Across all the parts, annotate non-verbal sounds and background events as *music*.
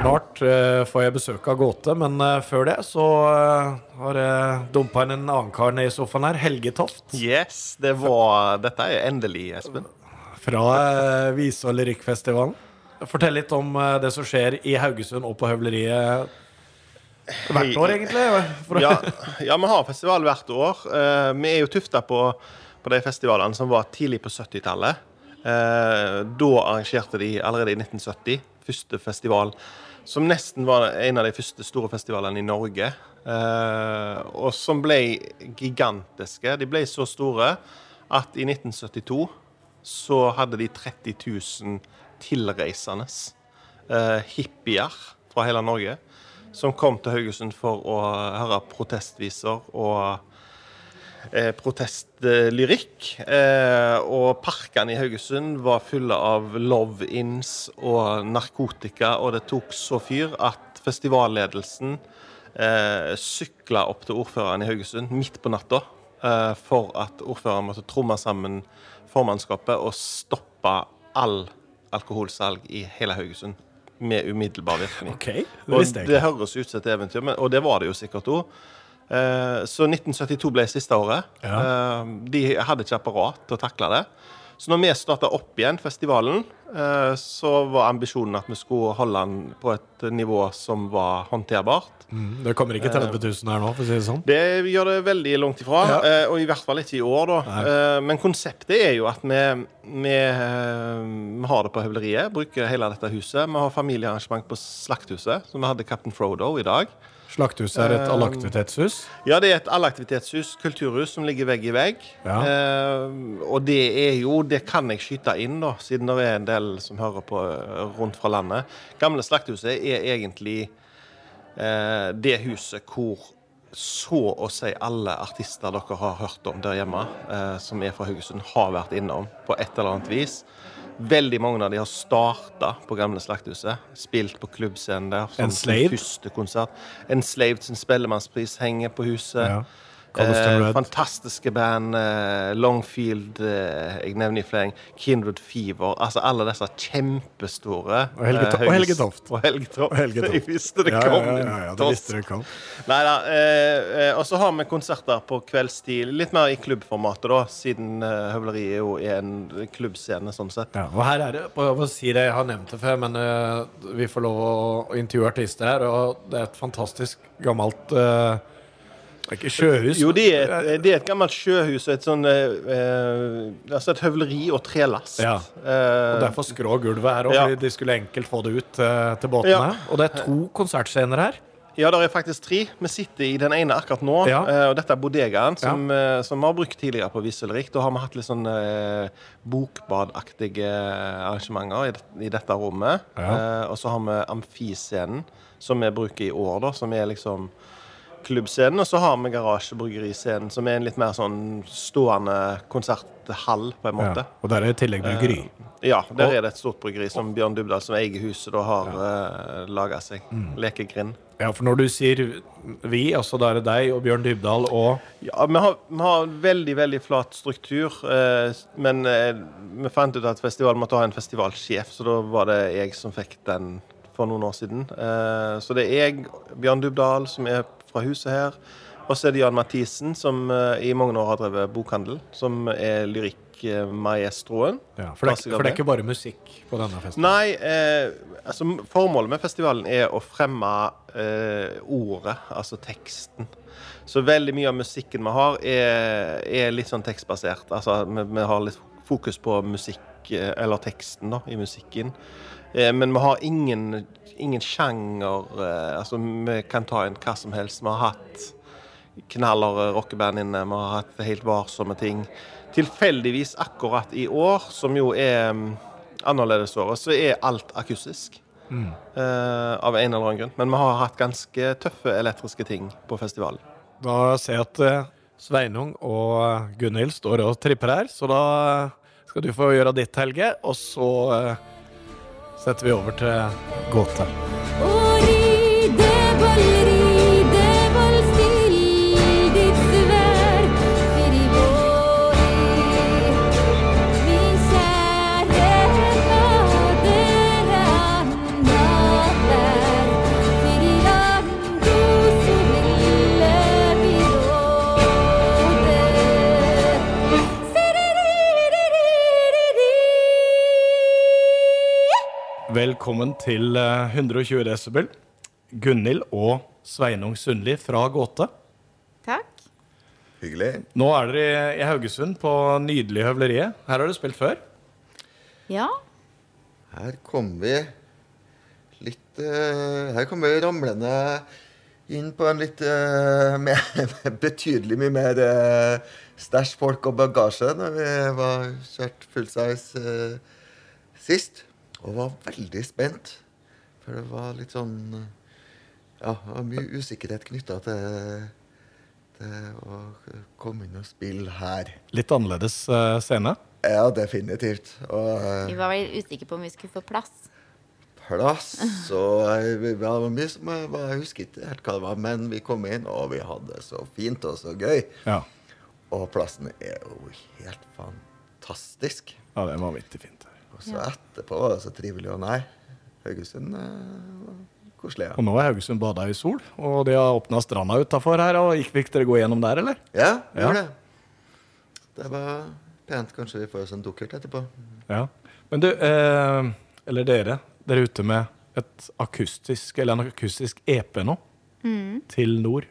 Snart uh, får jeg besøk av Gåte, men uh, før det så uh, har jeg dumpa inn en annen kar ned i sofaen her. Helge Toft. Yes, det var Dette er endelig, Espen. Fra uh, Vise- og lyrikkfestivalen. Fortell litt om det som skjer i Haugesund og på Høvleriet hvert år, egentlig. Ja, ja, vi har festival hvert år. Vi er jo tufta på, på de festivalene som var tidlig på 70-tallet. Eh, da arrangerte de allerede i 1970 første festival, som nesten var en av de første store festivalene i Norge. Eh, og som ble gigantiske. De ble så store at i 1972 så hadde de 30 000 tilreisende hippier fra hele Norge som kom til Haugesund for å høre protestviser og eh, protestlyrikk. Eh, og parkene i Haugesund var fulle av love-ins og narkotika, og det tok så fyr at festivalledelsen eh, sykla opp til ordføreren i Haugesund midt på natta eh, for at ordføreren måtte tromme sammen formannskapet og stoppe all alkoholsalg i hele Haugesund med umiddelbar virkning. Okay, det det høres ut som et eventyr, men, og det var det jo sikkert òg. Eh, så 1972 ble siste året. Ja. de hadde ikke apparat til å takle det. Så når vi starta opp igjen festivalen, eh, så var ambisjonen at vi skulle holde den på et nivå som var håndterbart. Mm, det kommer ikke 30 000 her nå, for å si det sånn. Det gjør det veldig langt ifra, Ja. eh, og i hvert fall ikke i år. da. Nei. Eh, men konseptet er jo at vi, vi, eh, vi har det på høvleriet, bruker hele dette huset. Vi har familiearrangement på Slakthuset, som vi hadde Captain Frodo i dag. Slakthuset er et allaktivitetshus. Ja, det er et allaktivitetshus, kulturhus, som ligger vegg i vegg. Ja. Eh, og det er jo Det kan jeg skyte inn, da, siden det er en del som hører på eh, rundt fra landet. Gamle Slakthuset er egentlig eh, det huset hvor så å si alle artister dere har hørt om der hjemme, eh, som er fra Haugesund, har vært innom på et eller annet vis. Veldig mange av de har starta på Gamle Slakthuset. Spilt på klubbscenen der. som sin Enslaved? Første konsert. Enslaved sin spellemannspris henger på huset. Ja. Eh, fantastiske band. Eh, Longfield, eh, jeg nevner i fleng. Kindred Fever. Altså alle disse kjempestore. Og Helge eh, og Helge Toft. Og Helge Toft. Og Helge Toft. *laughs* Jeg visste det Ja, kom. ja, ja, ja, det visste du kom. Nei da. Eh, eh, og så har vi konserter på kveldstid. Litt mer i klubbformatet, da, siden eh, Høvleriet jo er en klubbscene, sånn sett. Ja, og her er det, på, på å si det, jeg har nevnt det før, men eh, vi får lov å, å intervjue artister her, og det er et fantastisk gammelt eh, det er ikke sjøhus. Jo, det er, et, det er et gammelt sjøhus og et sånn eh, eh, Altså et høvleri og trelast. Ja. Eh, Og derfor skrå gulvet her òg, Ja. de skulle enkelt få det ut eh, til båtene. Ja. Og det er to konsertscener her. Ja, det er faktisk tre. Vi sitter i den ene akkurat nå. Ja. eh, og dette er bodegaen, som, ja. som vi har brukt tidligere på Visselrik. Da har vi hatt litt sånn eh, bokbadaktige arrangementer i, i dette rommet. Ja. Eh, og så har vi amfiscenen, som vi bruker i år, da, som er liksom klubbscenen. Og så har vi garasjebryggeriscenen, som er en litt mer sånn stående konserthall, på en måte. Ja. Og der er i tillegg bryggeri. Ja, der Og- er det et stort bryggeri som Bjørn Dubdal, som eier huset, da har ja. laga seg. Mm. Lekegrind. Ja, for når du sier vi, altså da er det deg og Bjørn Dybdahl og Ja, vi har, vi har veldig, veldig flat struktur, eh, men eh, vi fant ut at festivalen måtte ha en festivalsjef, så da var det jeg som fikk den for noen år siden. Eh, så det er jeg, Bjørn Dubdal, som er fra huset her. Og så er det Jan Mathisen, som eh, i mange år har drevet bokhandel, som er lyrikkmaestroen. ja, for, det, for det er ikke bare musikk på denne festen. Nei, eh, altså formålet med festivalen er å fremme eh, ordet, altså teksten. Så veldig mye av musikken vi har, er, er litt sånn tekstbasert. Altså vi, vi har litt fokus på musikk, eh, eller teksten, da, i musikken. Eh, men vi har ingen, ingen sjanger. Eh, altså vi kan ta inn hva som helst. Vi har hatt knaller rockeband inne, vi har hatt helt varsomme ting. Tilfeldigvis akkurat i år, som jo er mm, annerledesåret, så er alt akustisk. Eh, av en eller annen grunn. Men vi har hatt ganske tøffe elektriske ting på festivalen. Da ser jeg at eh, Sveinung og Gunhild står og tripper her, så da skal du få gjøre ditt, Helge. Og så setter vi over til gåte. Velkommen til eh, 120 desibel. Gunhild og Sveinung Sundli fra Gåte. Takk. Hyggelig. Nå er dere i- Haugesund på nydelige Høvleriet. Her har dere spilt før. Ja. Her kom vi litt uh, Her kom vi ramlende inn på en litt uh, *laughs* mer, betydelig mye mer uh, stæsj folk og bagasje når vi var kjørt fullsize uh, sist. Og var veldig spent. For det var litt sånn eh, Ja, det var mye usikkerhet knytta til, til å komme inn og spille her. Litt annerledes eh, scene. Ja, definitivt. Og eh, Vi var vel usikre på om vi skulle få plass. plass. *laughs* Og det var mye som jeg, jeg husker ikke helt hva det var, men vi kom inn, og vi hadde det så fint og så gøy. Ja, Og plassen er jo helt fantastisk. ja det var vanvittig fint. Og så etterpå var det så trivelig. Og nei, Haugesund eh, var koselig. Og nå er Haugesund bada i sol, og de har åpna stranda utafor her. og Gikk fikk dere gå gjennom der, eller? ja Ja. gjorde det. Det var pent. Kanskje vi får oss en dukkert etterpå. Ja. Men du, eh, eller dere, dere er ute med et akustisk, eller en akustisk EP nå, til nord.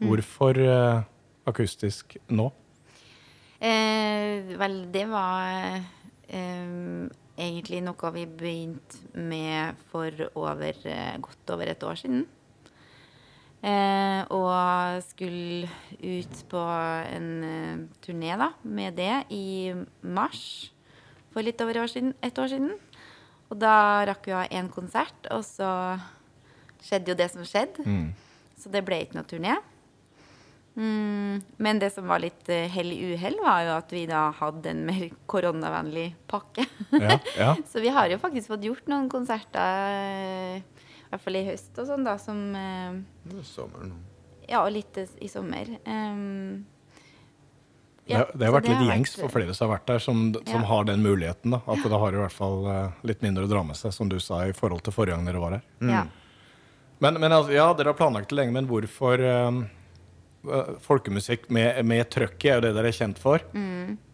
Hvorfor eh, akustisk nå? Eh, vel, det var eh, egentlig noe vi begynte med for over, eh, godt over et år siden. Eh, og skulle ut på en eh, turné da, med det i mars for litt over år siden. Et år siden. Og da rakk vi å ha én konsert, og så skjedde jo det som skjedde. Så det ble ikke noe turné. Mm, men det som var litt uh, hell i uhell, var jo at vi da hadde en mer *laughs* koronavennlig pakke. Ja, ja. *laughs* Så vi har jo faktisk fått gjort noen konserter, eh, i hvert fall i høst og sånn, da, som eh, Det er sommer nå. Ja, og litt i sommer. Um, Det, ja, det har vært vært litt gjengs vært- for flere som har vært der, som, som Ja. har den muligheten. da, At det har i hvert fall eh, litt mindre å dra med seg, som du sa, i forhold til forrige gang dere var her. Ja. Men, men altså, ja, dere har planlagt det lenge, men hvorfor eh, eh, Folkemusikk med, med trøkk i er jo det dere er kjent for.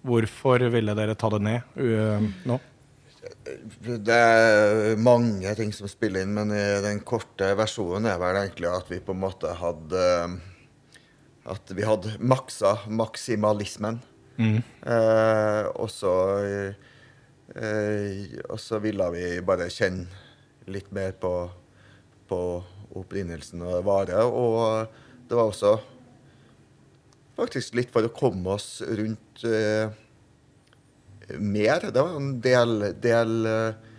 Hvorfor ville dere ta det ned uh, nå? Det er mange ting som spiller inn, men i den korte versjonen er vel egentlig at vi på en måte hadde At vi hadde maksa maksimalismen. Eh, og så eh, Og så ville vi bare kjenne litt mer på, på opprinnelsen og vare. Og det var også faktisk litt for å komme oss rundt uh, mer. Det var en del, del uh,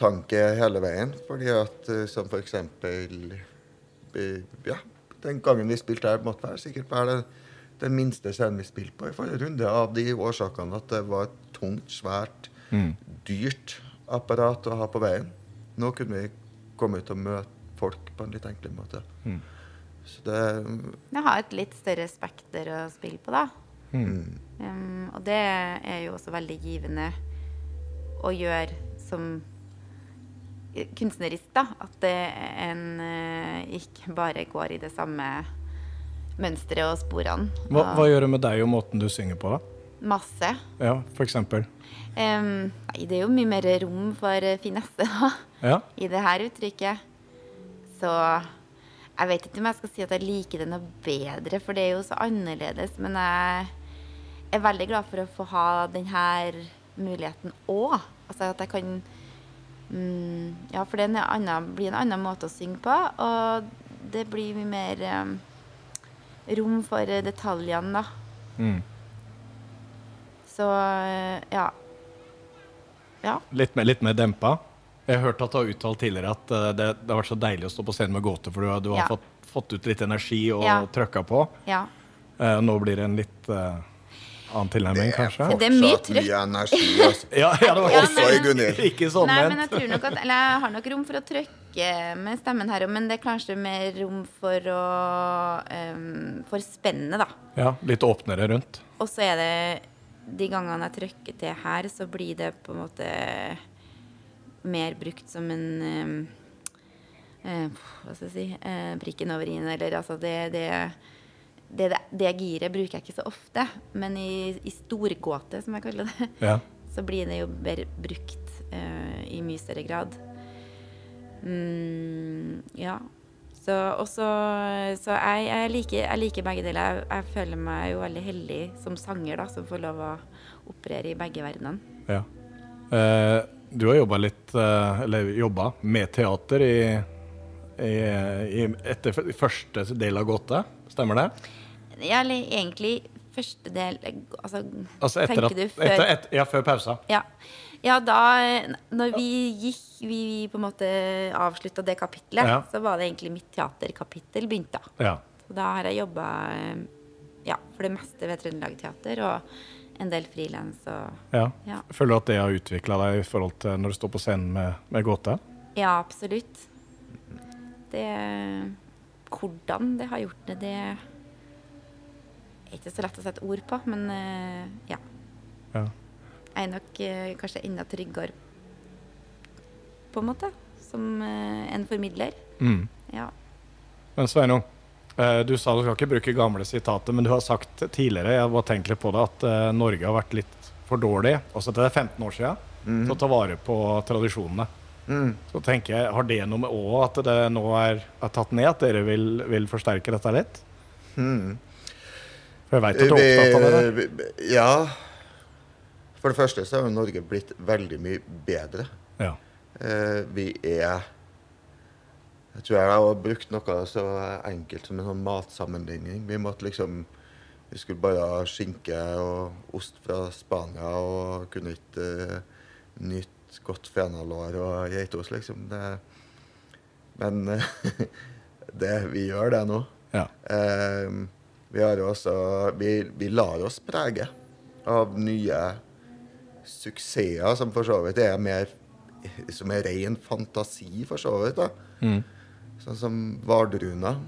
tanke hele veien. Fordi at uh, som eh, Ja, den gangen vi spilte her, måtte være sikkert være den, den minste scenen vi spilte på i forrige runde, av de årsakene at det var et tungt, svært, dyrt apparat å ha på veien. Nå kunne vi komme ut og møte folk på en litt enklere måte. Så det Det har et litt større spekter å spille på, da. Um, og det er jo også veldig givende å gjøre som kunstnerisk, da. At det en uh, ikke bare går i det samme mønsteret og sporene. Hva, hva gjør det med deg og måten du synger på, da? Masse. Ja, for eksempel. Um, nei, det er jo mye mer rom for finesse da, Ja, i det her uttrykket. Så jeg vet ikke om jeg skal si at jeg liker det noe bedre, for det er jo så annerledes. Men jeg er veldig glad for å få ha denne muligheten òg. Altså at jeg kan mm, Ja, for det en annen, blir en annen måte å synge på. Og det blir mye mer um, rom for eh, detaljene, da. Mm. Så eh, ja. Ja. litt, mer, litt mer dempa. Jeg har hørt at du har uttalt tidligere at eh, det, det har vært så deilig å stå på scenen med gåte, for du har, du har Ja. fått, fått ut litt energi og Ja. trøkka på. ja. Uh, nå blir det en litt uh, annen tilnærming, kanskje? Det er mye fortsatt mye energi. Altså. *laughs* Ja, ja, det var Også i Gunhild. *laughs* ikke sånn Nei, men jeg tror nok at Eller jeg har nok rom for å trykke med stemmen her, men det er kanskje mer rom for å um, For spennet, da. Ja, litt åpnere rundt. Og så er det De gangene jeg trykker til her, så blir det på en måte mer brukt som en eh, Hva skal jeg si eh, Prikken over i-en, eller altså det, det det, det, giret bruker jeg ikke så ofte, men i, i storgåte, som jeg kaller det, Ja. så blir det jo mer brukt eh, i mye større grad. Mm, ja. Så, også, så, så jeg, jeg, liker, jeg liker begge deler. Jeg, jeg føler meg jo veldig heldig som sanger, da, som får lov å operere i begge verdenene. Ja. Eh, du har jobba litt, eh, eller jobba med teater i, i, i, etter første del av Gåte, stemmer det? Ja, eller egentlig første del Altså, Altså etter at, du før etter, et, ja, før pausa. Ja. ja, da Når vi gikk Vi på en måte avslutta det kapitlet, Ja. så var det egentlig mitt teaterkapittel begynte. Ja. Så da har jeg jobba ja, for det meste ved Trøndelag Teater og en del frilans ja. Ja. Føler du at det har utvikla deg i forhold til når du står på scenen med, med Gåte? Ja, absolutt. Det Hvordan det har gjort det, det er ikke så lett å sette ord på, men eh, ja. Ja. Jeg er nok eh, kanskje enda tryggere, på en måte, som eh, en formidler. Mm. Ja. Men Sveinung, du sa du skal ikke bruke gamle sitater, men du har sagt tidligere jeg var tenkelig på det, at eh, Norge har vært litt for dårlig, også til det er 15 år siden, til å ta vare på tradisjonene. Så tenker jeg, Har det noe med òg at det nå er, er tatt ned, at dere vil, vil forsterke dette litt? For jeg veit at du er opptatt av det. der. Ja. For det første så har Norge blitt veldig mye bedre. Ja. Eh, vi er Jeg tror jeg har brukt noe så enkelt som en sånn matsammenligning. Vi måtte liksom Vi skulle bare ha skinke og ost fra Spania og kunne ikke uh, nyte godt fenalår og geitost, liksom. Det, men eh, *laughs* det, vi gjør det nå. Ja. Uh, vi har jo også vi, vi lar oss prege av nye suksesser som for så vidt er mer Som er ren fantasi, for så vidt. da. Sånn som Vardruna.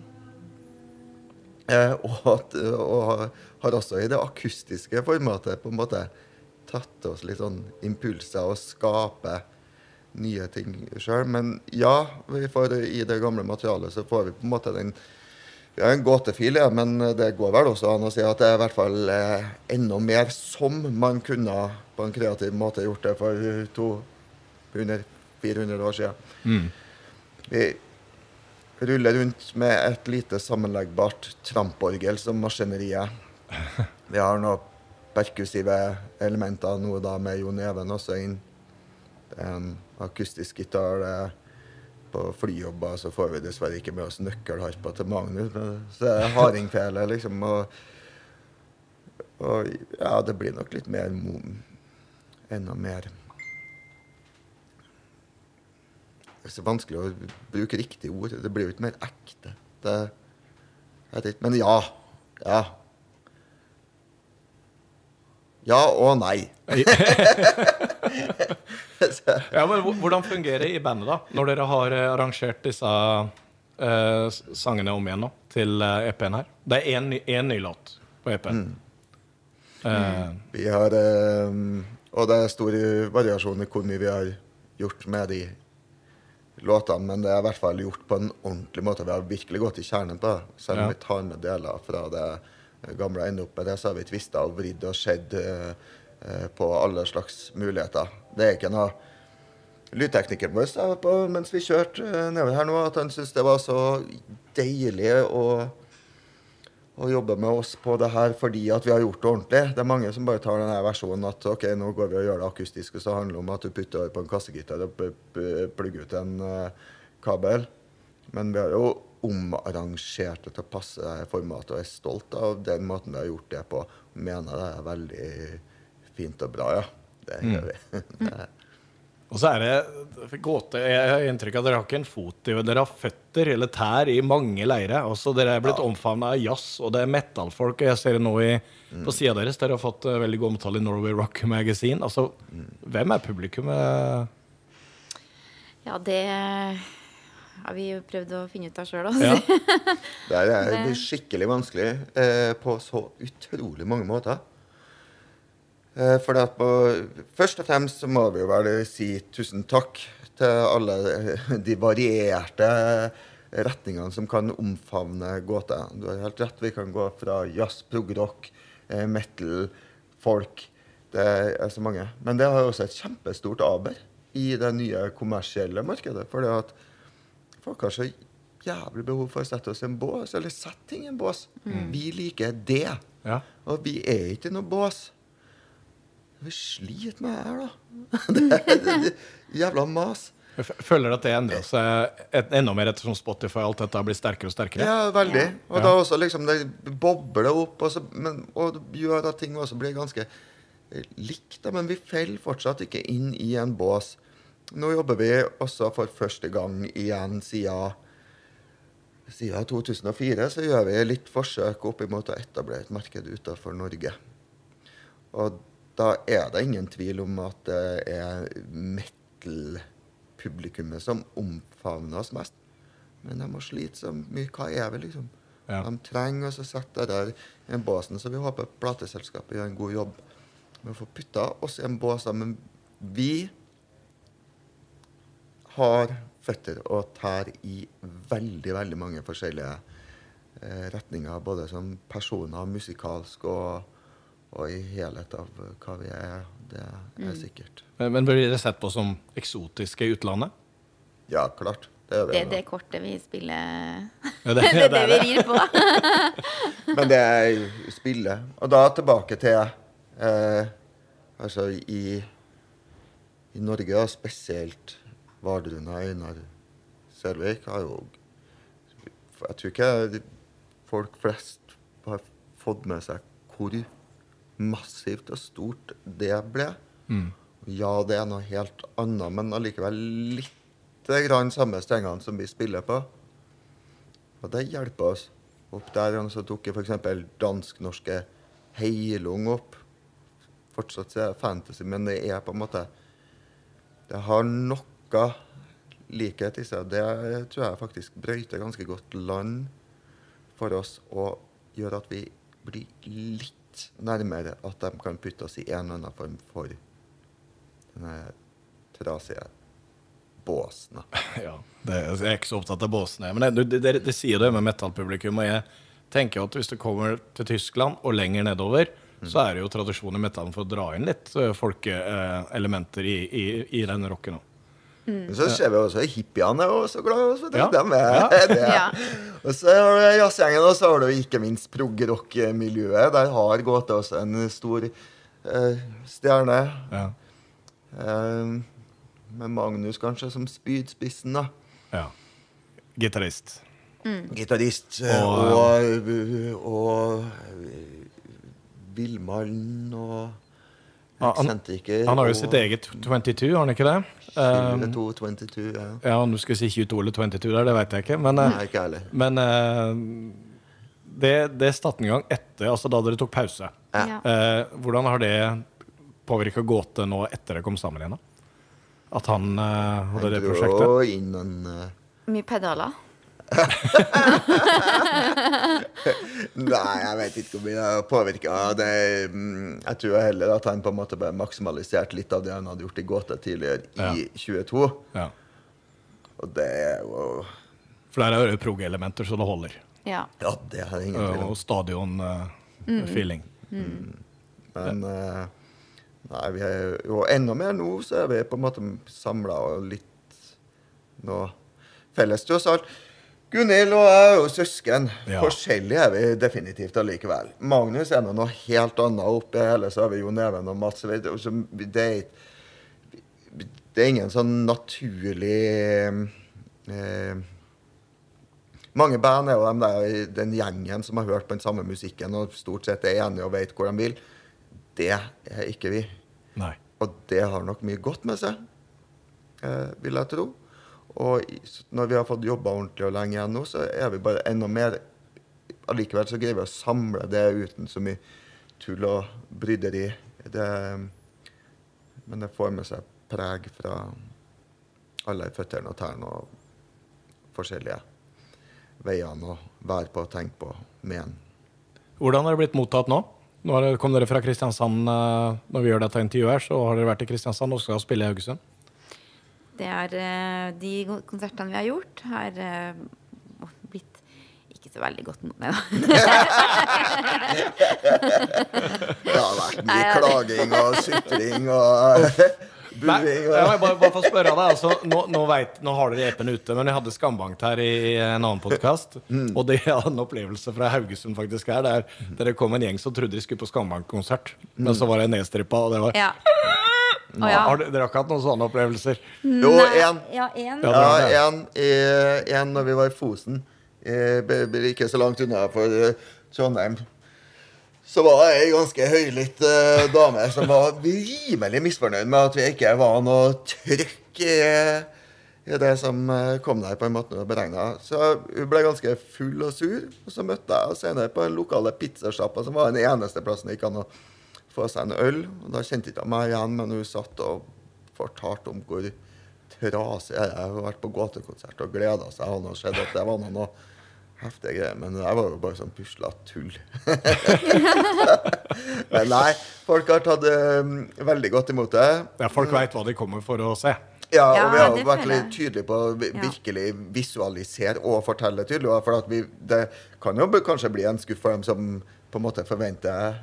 Eh, og, at, og har også i det akustiske formatet på en måte tatt oss litt sånn impulser og skape nye ting sjøl. Men ja, vi får, i det gamle materialet så får vi på en måte den har en gåtefil, ja, men det går vel også an å si at det er i hvert fall eh, enda mer som man kunne på en kreativ måte gjort det for 200-400 år siden. Vi ruller rundt med et lite sammenleggbart tramporgel som maskineriet. Vi har noen perkussive elementer nå da med Jon Even også inn. Er en akustisk gitar. er På flyjobber så får vi dessverre ikke med oss nøkkelharpa til Magnus. Så er det hardingfele, liksom. Og, og ja, det blir nok litt mer Enda mer Det er så vanskelig å bruke riktige ord. Det blir jo ikke mer ekte. Det, jeg vet ikke. Men ja. Ja. Ja og nei. Ja, *laughs* men Hvordan fungerer det i bandet, da? Når dere har eh, arrangert disse uh, sangene om igjen nå, til eh, EP-en her? Det er én ny, en ny låt på EP-en. Eh, Vi har uh, Og det er stor variasjon i hvor mye vi har gjort med de låtene, men det er i hvert fall gjort på en ordentlig måte. Vi har virkelig gått i kjernen på det. Selv om Ja. vi tar med deler fra det gamle og ender opp med det, så har vi tvista og vridd og skjedd eh, eh, på alle slags muligheter. Det er ikke noe Lydteknikeren vår sa mens vi kjørte eh, nedover her nå, at han syntes det var så deilig å å jobbe med oss på det her fordi at vi har gjort det ordentlig. Det er mange som bare tar denne versjonen at ok, nå går vi og gjør det akustisk, og så handler det om at du putter på en kassegitar og plugger ut en uh, kabel. Men vi har jo omarrangert det til å passe formatet, og er stolt av den måten vi har gjort det på. Mener det er veldig fint og bra, ja. Det gjør vi. *laughs* Det er- Og så er det gåte Jeg har inntrykk av at dere har ikke en fot i Dere har føtter eller tær i mange leirer. Også dere er blitt omfavna av jazz, og det er metal-folk. Og jeg ser det nå i, på sida deres. Dere har fått eh, veldig god omtale i Norway Rock Magazine. Altså, hvem er publikummet? ja, det har vi jo prøvd å finne ut av sjøl, Ja. altså. *laughs* Det er det blir skikkelig vanskelig eh, på så utrolig mange måter. Eh, for på, først og fremst så må vi jo bare si tusen takk til alle de varierte retningene som kan omfavne gåte. Du har helt rett, vi kan gå fra jazz, prog-rock, eh, metal, folk. Det er så mange. Men det har også et kjempestort aber i det nye kommersielle markedet. For det at folk har så jævlig behov for å sette oss i en bås, eller sette ting i en bås. Mm. Vi liker det. Ja. Og vi er ikke i noen bås. Vi sliter med her, da. *laughs* Det det, det, jævla mas. Jeg du føler at det endrer seg et, enda mer ettersom Spotify alt dette blir sterkere og sterkere. Ja, veldig. Ja. Og da også liksom det bobler opp, og, så, men, og det gjør at ting også blir ganske eh, likt. Da, men vi faller fortsatt ikke inn i en bås. Nå jobber vi også for første gang igjen siden, siden 2004. Så gjør vi litt forsøk opp imot å etablere et marked utenfor Norge. Og da er det ingen tvil om at det er metal-publikummet som omfavner oss mest. Men de må slite så mye. Hva er vi, liksom? Ja. De trenger oss å sette det der i en båsen, så vi håper plateselskapet gjør en god jobb med å få putta oss i en bås. Men vi har føtter og tær i veldig, veldig mange forskjellige eh, retninger. Både som personer, musikalsk og, og i helhet av eh, hva vi er. Det er sikkert. Men, men blir det sett på som eksotiske i utlandet? Ja, klart. Det er Det er det kortet vi spiller Ja, Det er *laughs* det vi rir på. *laughs* *laughs* Men det er spillet. Og da tilbake til eh, Altså i, i Norge, da, spesielt Vardruna og Einar Selvik har jo Jeg tror ikke folk flest har fått med seg hvor massivt og stort det ble. Ja, det er noe helt annet, men allikevel litt grann samme strengene som vi spiller på. Og det hjelper oss. Opp der så tok jeg f.eks. dansk-norske Heilung opp. Fortsatt så er det fantasy, men det er på en måte Det har noe likhet i seg. Det tror jeg faktisk brøyter ganske godt land for oss og gjør at vi blir litt nærmere at de kan putte oss i en eller annen form for denne trasige båsen. *laughs* Ja, det, jeg er ikke så opptatt av båsene. Men det, det, det, det sier det med metallpublikum. Og jeg tenker at hvis du kommer til Tyskland og lenger nedover, så er det jo tradisjon i metallen for å dra inn litt eh, folkeelementer i, i, i den rocken. Men så ser vi også hippiene er også glad i oss. Ja. De *laughs* er Ja. det. Ja. Og så har du jazzgjengen, og så har du ikke minst prog-rock-miljøet. Der har gått også en stor eh, stjerne. Ja. Eh, med Magnus kanskje som spydspissen, da. ja. Gitarist. Gitarist. og, Og- Og, og, eh, villmann og Ja, han- Han har jo sitt eget 22, har han ikke det? Um, 22, 22, ja. ja, om du skulle si 22 eller 22 der, det vet jeg ikke. Men, eh, Nei, ikke men uh, det, det satte en gang etter, altså da dere tok pause. Ja. Uh, hvordan har det påvirka Gåte nå etter dere kom sammen igjen? da? At han uh, hadde det Han dro prosjektet? inn en Mye pedaler. Nei, jeg vet ikke hvor mye det har påvirka. Mm, jeg tror heller at han på en måte bare maksimaliserte litt av det han hadde gjort i Gåte tidligere Ja. i 22. Ja. Og det er jo For der er det prog-elementer så det holder. Ja. Ja, det er ingen tvil om. Og stadion-feeling. Men uh, nei, vi er jo enda mer nå, så er vi på en måte samla og litt noe felles, tross alt. Gunhild og jeg er jo søsken. Ja. Forskjellige er vi definitivt allikevel. Magnus er noe helt annet oppi hele, så har vi Jon Even og Mats. vet du, så Det er, det er ingen sånn naturlig eh, mange band er jo dem der, den gjengen som har hørt på den samme musikken og stort sett er enige og vet hvor de vil. Det er ikke vi. Nei. Og det har nok mye godt med seg, eh, vil jeg tro. Og når vi har fått jobba ordentlig og lenge igjen nå, så er vi bare enda mer Allikevel så greier vi å samle det uten så mye tull og bryderi. Det, men det får med seg preg fra alle føttene og tærne og forskjellige veiene å være på og tenke på med en. Hvordan har det blitt mottatt nå? Nå kom dere fra Kristiansand eh, når vi gjør dette intervjuet her, så har dere vært i Kristiansand og skal spille i Haugesund. Det er eh, De konsertene vi har gjort, har eh, blitt ikke så veldig godt mot meg, da. *laughs* Det har vært mye ja, klaging og sutring og Nei, *laughs* jeg må bare, bare få spørre deg. Altså, nå, nå, vet, nå har dere EP-en ute, men jeg hadde Skambankt her i en annen podkast. Og det er hadde en opplevelse fra Haugesund faktisk her, der, der det kom en gjeng som trodde de skulle på Skambank-konsert. Men så var jeg nedstrippa, og det var Ja. Å ja. Har dere, dere har ikke hatt noen sånne opplevelser? Jo, Nei, én. Ja, én. Ja. Ja, en, en når vi var i Fosen, eh, ikke så langt unna for eh, Trondheim. Så var det ei ganske høylytt eh, dame som var rimelig misfornøyd med at vi ikke var noe trøkk i, i det som eh, kom der, på en måte beregna. Så hun ble ganske full og sur. Og så møtte jeg henne senere på den lokale pizzasjappa, som var den eneste plassen det gikk an å få seg en øl. Og da kjente ikke jeg meg igjen, men hun satt og fortalte om hvor trasig jeg. Har vært på gåtekonsert og gleda seg. Og har skjedde at det var noe heftige greier, men det var jo bare sånn pusla tull. *laughs* men nei, folk har tatt um, veldig godt imot det. Ja, folk veit hva de kommer for å se. Ja, Ja, og vi har jo vært litt tydelige på å virkelig visualisere og fortelle tydelig. For at vi, det kan jo kanskje bli en skuff for dem som på en måte forventer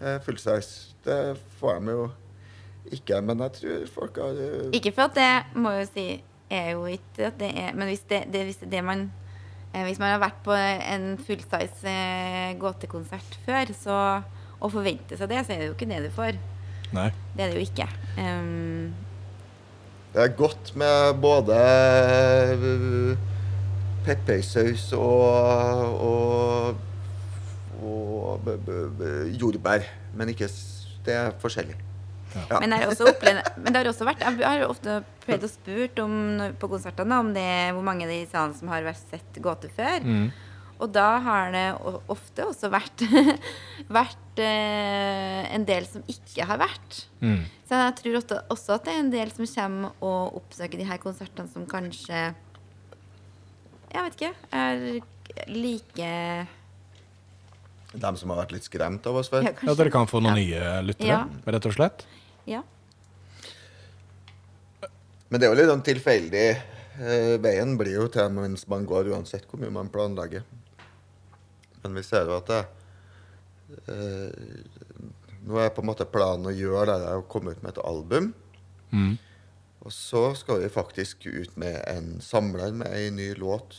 eh, full size. Det får de jo ikke, men jeg tror folk har eh, Ikke for at det må jo si er jo ikke at det er Men hvis det, det, hvis det man eh, Hvis man har vært på en fullsize gåtekonsert før, så og forventer seg det, så er det jo ikke det du får. Nei. Det er det jo ikke. Um, Det er godt med både peppersaus og, og, og b, b, b, jordbær. Men ikke Det er forskjellig. Ja. Men, jeg også opplevd, men det har også vært Jeg har ofte prøvd å spurt om, på konsertene om det, hvor mange i salen som har vært sett gåte før. Og da har det ofte også vært, *laughs* vært eh, en del som ikke har vært. Mm. Så jeg tror ofte, også at det er en del som kommer og oppsøker de her konsertene som kanskje Jeg vet ikke. Er like De som har vært litt skremt av oss før. ja, Ja, dere kan få noen nye lyttere, Ja. rett og slett. Ja. Men det er jo litt sånn tilfeldig. Eh, veien blir jo til mens man går, uansett hvor mye man planlegger. Men vi ser jo at det eh, Nå er på en måte planen å gjøre det å komme ut med et album. Mm. Og så skal vi faktisk ut med en samler med ei ny låt.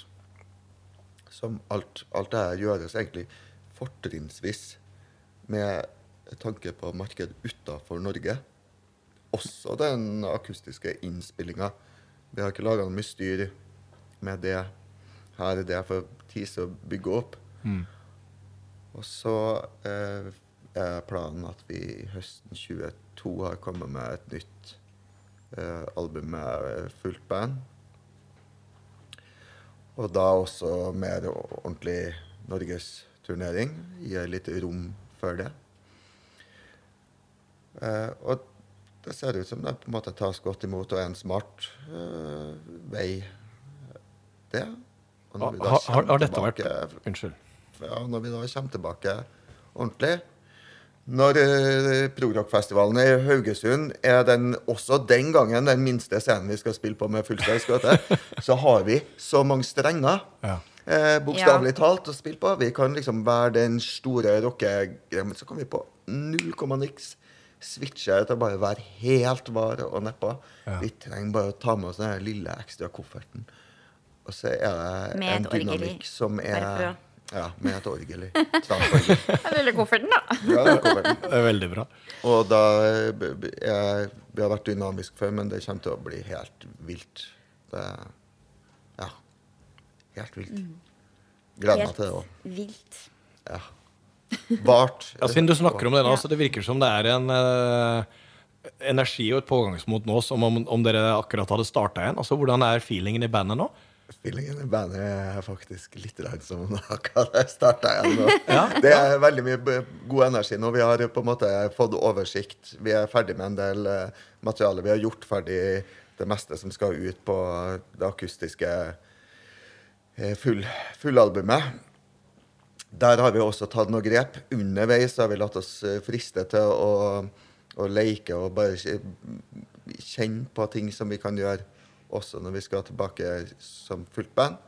Som alt, alt det her gjøres egentlig fortrinnsvis med tanke på marked utafor Norge. Også den akustiske innspillinga. Vi har ikke laga noe styr med det her. Det er for tise å bygge opp. Mm. Og så eh, er planen at vi høsten 22 har kommet med et nytt eh, album med eh, fullt band. Og da også mer ordentlig norgesturnering. Gir litt rom for det. Eh, og det ser ut som det på en måte tas godt imot og er en smart eh, vei, det. Og når vi da Har, har, dette vært Unnskyld. ja, når vi da kommer tilbake ordentlig Når uh, Progrockfestivalen i Haugesund er den, også den gangen den minste scenen vi skal spille på med fullstads skøyte, *laughs* så har vi så mange strenger. Ja. Eh, Bokstavelig talt å spille på. Vi kan liksom være den store rockegreia, men så kan vi på null komma niks switche til å bare være helt vare og neppa. Ja. Vi trenger bare å ta med oss den lille ekstra kofferten. Og så er det Med en dynamikk som er Ja, med et orgel i. *laughs* Den lille kofferten, da. Ja, det er kofferten. *laughs* Det er veldig bra. Og da eh, er, Vi har vært dynamisk før, men det kommer til å bli helt vilt. Det Ja. Helt vilt. Gleder meg til det òg. vilt. Ja. Vart. Ja, siden du snakker om det nå, så det virker som det er en uh, energi og et pågangsmot nå som om, om dere akkurat hadde starta igjen. Altså, Hvordan er feelingen i bandet nå? Feelingen i bandet er faktisk litt redd som om det starta igjen nå. *laughs* Ja. *laughs* Det er veldig mye god energi nå. Vi har på en måte fått oversikt. Vi er ferdig med en del eh, materiale. Vi har gjort ferdig det meste som skal ut på det akustiske full, fullalbumet. Der har vi også tatt noen grep. Underveis har vi latt oss eh, friste til å, å leke og bare kjenne på ting som vi kan gjøre også når vi skal tilbake som fullt band.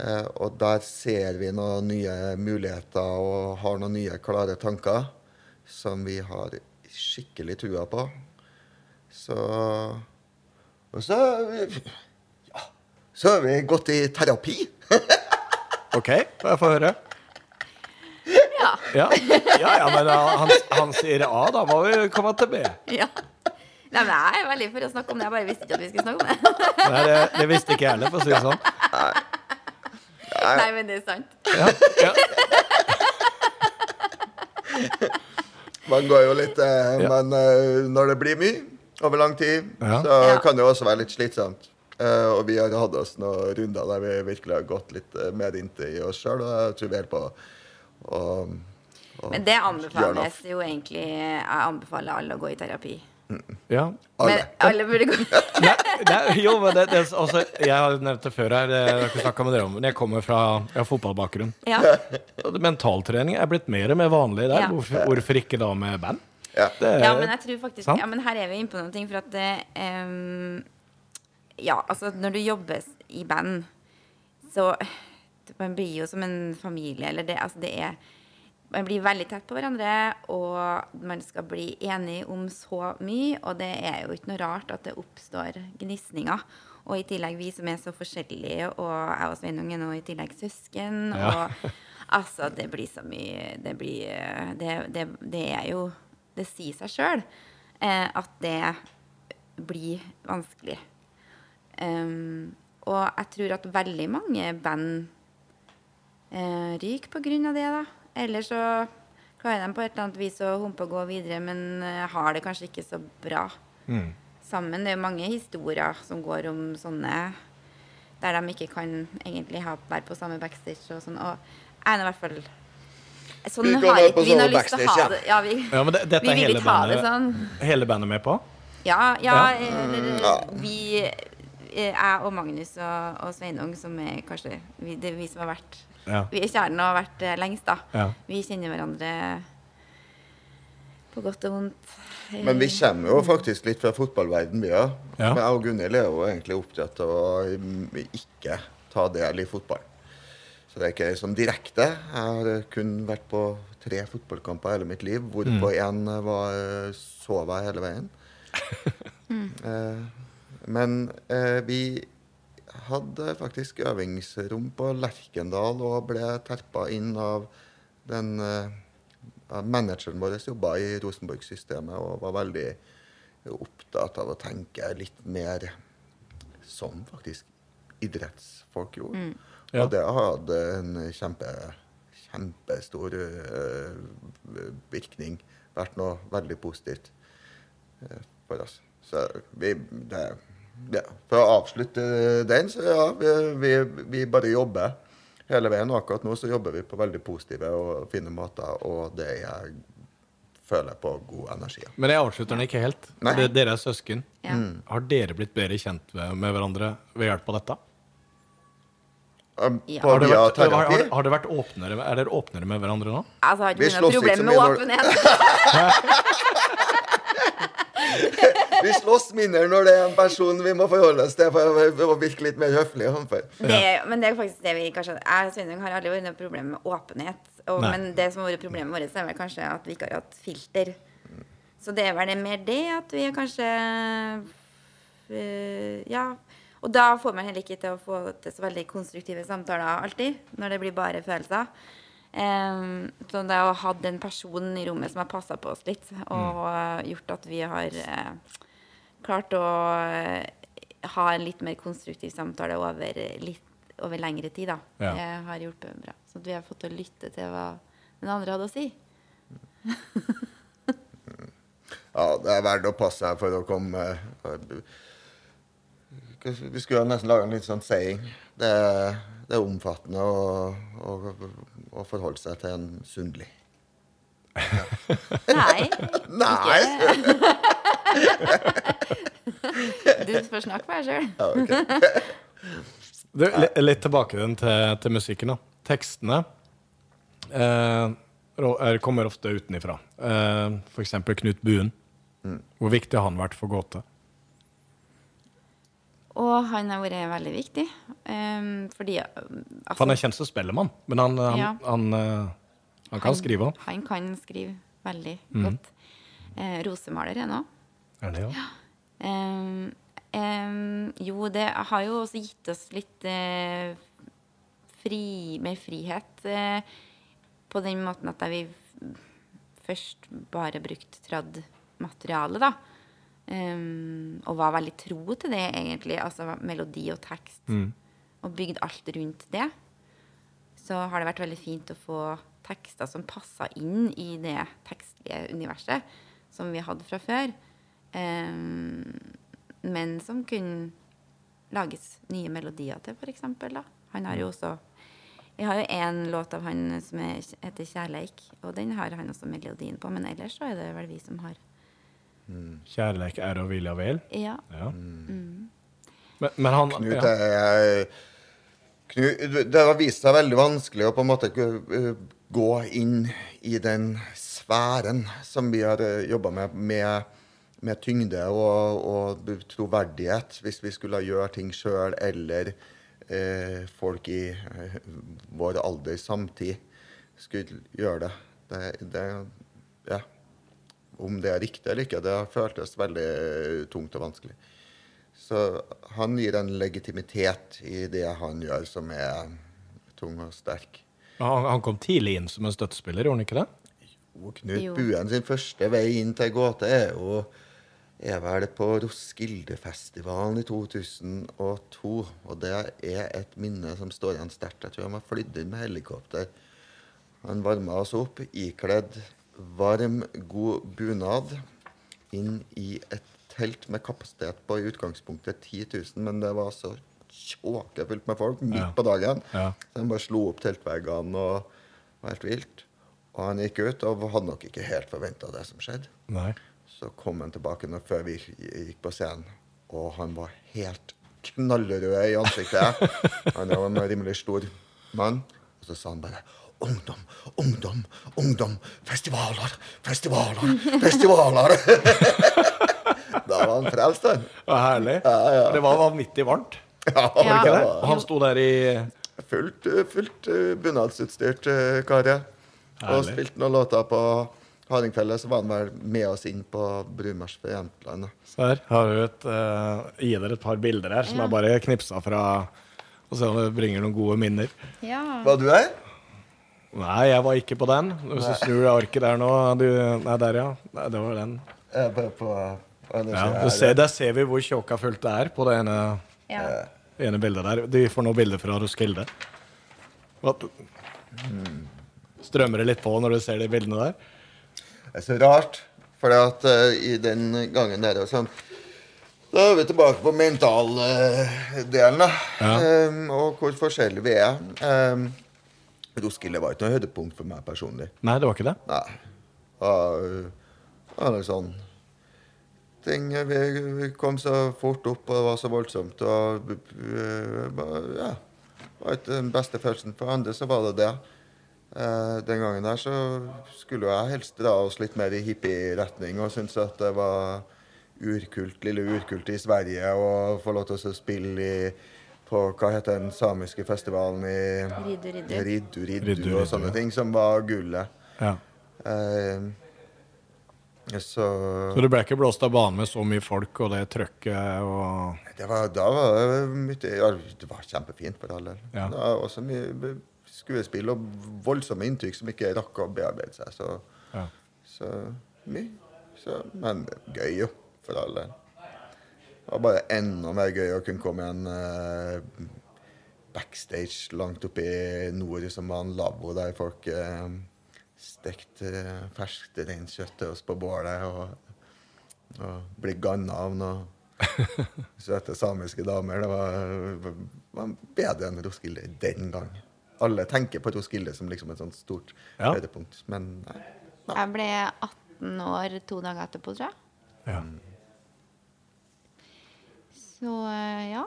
Eh, og der ser vi noen nye muligheter og har noen nye klare tanker som vi har skikkelig trua på. Så Og så så har vi gått i terapi. *laughs* OK, får jeg få høre? Ja. Ja, ja, ja men han, han sier A, da må vi komme til B. ja. Nei, men Jeg er veldig for å snakke om det. Jeg bare visste ikke at vi skulle snakke om det. *laughs* Nei, det, det visste ikke jeg heller, for å si det sånn. Nei, men det er sant. Ja, ja. Man går jo litt eh, Ja. Men eh, når det blir mye over lang tid, Ja. så Ja. kan det jo også være litt slitsomt. Eh, og vi har hatt oss noen runder der vi virkelig har gått litt eh, mer inntil oss sjøl, og jeg tror vi er på å Men det anbefales jo egentlig Jeg anbefaler alle å gå i terapi. ja. Alle. Men alle burde gå *laughs* Nei, nei, jo, men det, det, altså, Jeg har nevnt det før her, det har ikke snakket med dere om. Men jeg kommer fra jeg har fotballbakgrunn. Ja. *laughs* Mentaltrening er blitt mer og mer vanlig der. Ja. Hvorfor, hvorfor ikke da med band? Ja. Det Ja, men jeg tror faktisk Ja, men her er vi inne på noen ting, for at det, ehm, Ja, altså, når du jobber i band, så Man blir jo som en familie, eller det Altså, det er Man blir veldig tett på hverandre, og man skal bli enige om så mye, og det er jo ikke noe rart at det oppstår gnisninger. Og i tillegg vi som er så forskjellige, og jeg og Sveinung er nå i tillegg søsken, Ja. og altså, det blir så mye Det blir Det, det, det er jo Det sier seg sjøl eh, at det blir vanskelig. Um, og jeg tror at veldig mange band uh, ryker på grunn av det, da. Eller så klarer de på et eller annet vis å humpe og gå videre, men uh, har det kanskje ikke så bra Mm. sammen. Det er jo mange historier som går om sånne der de ikke kan egentlig ha, være på samme backstage og sånn. Og jeg er i hvert fall Sånn Vi har ikke vi noe lyst til å ha det. Ja, vi, Ja, men det, dette vi er vil hele ikke ha det bandet, sånn. hele bandet med på? Ja, ja, Ja. eller vi Jeg og Magnus og, og Sveinung, som er kanskje vi, Det er vi som har vært Ja. Vi er kjernen og har vært eh, lengst, da. Ja. Vi kjenner hverandre på godt og vondt. Men vi kommer jo faktisk litt fra fotballverden, vi òg. Ja. Jeg og Gunhild er jo egentlig opptatt av å mm, ikke ta del i fotball. Så det er ikke sånn direkte. Jeg har kun vært på tre fotballkamper hele mitt liv, hvorpå én var eh, sov jeg hele veien. *laughs* Eh, men eh, vi hadde faktisk øvingsrom på Lerkendal og ble terpa inn av den eh, Manageren vår jobba i Rosenborg-systemet og var veldig opptatt av å tenke litt mer som faktisk idrettsfolk gjorde. Ja. Og det hadde en kjempe, kjempestor eh, virkning. Vært noe veldig positivt eh, for oss. Så vi det, ja, For å avslutte den, så ja, vi, vi, vi bare jobber hele veien. Og akkurat nå så jobber vi på veldig positive og fine måter, og det jeg føler på god energi. Men jeg avslutter den ikke helt. Nei. Dere er søsken. Ja. Har dere blitt bedre kjent med, med hverandre ved hjelp av dette? Um, Ja. Har det vært, har, har, har det vært åpnere, er dere åpnere med hverandre nå? Altså, har ikke vi slåss ikke problem så med mye når- åpenhet. *laughs* *laughs* *laughs* Vi slåss mindre når det er en person vi må forholde oss til for å- virke litt mer høflig. overfor. Det, men det er faktisk det vi kanskje Jeg og Sveinung har aldri vært noe problem med åpenhet. Og, men det som har vært problemet vårt, er vel kanskje at vi ikke har hatt filter. Så det er vel det mer det at vi er kanskje øh, Ja. Og da får man heller ikke til å få til så veldig konstruktive samtaler alltid, når det blir bare følelser. Um, så det å ha den personen i rommet som har passa på oss litt, og mm. gjort at vi har eh, klart å eh, ha en litt mer konstruktiv samtale over, litt, over lengre tid, da. Ja. Det har hjulpet bra. Så at vi har fått til å lytte til hva den andre hadde å si. *laughs* Ja, det er verdt å passe seg for å komme eh, Vi skulle jo nesten lage en litt sånn saying. Det, er- det er omfattende å, å, å forholde seg til en Sundli. Nei. *laughs* Nei! *laughs* Du får snakke for deg sjøl. Ja. *laughs* Du, litt tilbake den til, til musikken. da. Tekstene eh, er, kommer ofte utenifra. Eh, eksempel Knut Buen. Hvor viktig har han vært for Gåte? Og han har vært veldig viktig. Um, fordi um, altså, For han er kjent som spellemann, men han, han, Ja. han, eh, han kan skrive òg. Han kan skrive veldig mm. godt. Eh, rosemaler er nå. Er det jo? Ja. Um, um, jo, det har jo også gitt oss litt uh, fri, mer frihet Uh, på den måten at vi først bare brukte trad materiale, da. Um, og var veldig tro til det, egentlig. Altså melodi og tekst. Og bygd alt rundt det. Så har det vært veldig fint å få tekster som passa inn i det tekstlige universet som vi hadde fra før. Ehm, men som kunne lages nye melodier til, eksempel. Han har jo også Jeg har jo én låt av han som er, heter 'Kjærleik', og den har han også melodien på. Men ellers så er det vel vi som har Kjærleik er å vilja vel. Ja. Ja. Men, men han Knut ja. er Knut, Det har vist seg veldig vanskelig å på en måte gå inn i den sfæren som vi har jobba med, med, med tyngde og, og troverdighet, hvis vi skulle gjøre ting sjøl, eller eh, folk i eh, vår alder samtid skulle gjøre det. det, det ja. Om det er riktig eller ikke, det føltes veldig tungt og vanskelig. Så han gir en legitimitet i det han gjør, som er tung og sterk. Han, han kom tidlig inn som en støttespiller, gjorde han ikke det? Jo, Knut Jo. Buen sin første vei inn til gåte er jo er vel på Roskildefestivalen i 2002. Og det er et minne som står igjen sterkt. Jeg tror han var flydd inn med helikopter. Han varma oss opp ikledd varm, god bunad inn i et telt med kapasitet på i utgangspunktet 10 000, men det var så tjåkefullt med folk midt Ja. på dagen. Ja. Så han bare slo opp teltveggene og var helt vilt. Og han gikk ut og hadde nok ikke helt forventa det som skjedde. Nei. Så kom han tilbake før vi gikk på scenen, og han var helt knallrød i ansiktet. Han er jo en rimelig stor mann. Og så sa han bare Ungdom, ungdom, ungdom. Festivaler, festivaler, festivaler. *laughs* da var han frelst, han. Ja, herlig. Det var vanvittig varmt. Ja, Ja. Det? det Og han sto der i fullt, fullt eh, bunadsutstyrt uh, Og spilte noen låter på Hardingfjellet. Så var han vel med oss inn på Brumars for Jämtland. Så her har du et, uh, gi dere et par bilder her som Ja. er bare knipsa fra og se om det bringer noen gode minner. ja. Var du her? Nei, jeg var ikke på den. Hvis du snur arket der nå du, Nei, der, ja. Nei, det var den. Jeg er bare på andre Ja, du ser, der ser vi hvor tjåka fullt det er på det ene, ja. ene bildet der. De får nå bilder fra Roskilde. Hva- Strømmer det litt på når du ser de bildene der? Det er så rart, for at uh, i den gangen der og sånn Da er vi tilbake på mentaldelen, da. Ja. Um, og hvor forskjellige vi er. Um, Roskilde var ikke noe høydepunkt for meg personlig. Nei, det var ikke det? Nei. Og, og det er sånn ting vi, vi kom så fort opp, og det var så voldsomt. Og eh, ja. Det var ikke den beste følelsen. For andre så var det det. Eh, den gangen der så skulle jeg helst dra oss litt mer i hippie-retning og synes at det var urkult, lille urkult i Sverige å få lov til å spille i på hva heter den samiske festivalen i Riddu, riddu. Riddu, riddu, Riddu, og sånne ting, som var gullet. Ja. Eh, så Så du ble ikke blåst av banen med så mye folk og det trøkket og det var, Da var det mye ja, Det var kjempefint for alle. Ja. Det var også mye skuespill og voldsomme inntrykk som ikke rakk å bearbeide seg. Så, Ja. så. Så, men gøy, jo, for alle. Det var bare enda mer gøy å kunne komme igjen eh, backstage langt oppe i nord som var en lavvo der folk eh, stekte eh, ferskt reinkjøtt til oss på bålet og, og ble ganna av noen *laughs* søte samiske damer. Det var, var bedre enn Roskilde den gang. Alle tenker på Roskilde som liksom et sånt stort Ja. høydepunkt, men nei. Jeg ble 18 år to dager etterpå, tror jeg. ja. Så eh, ja.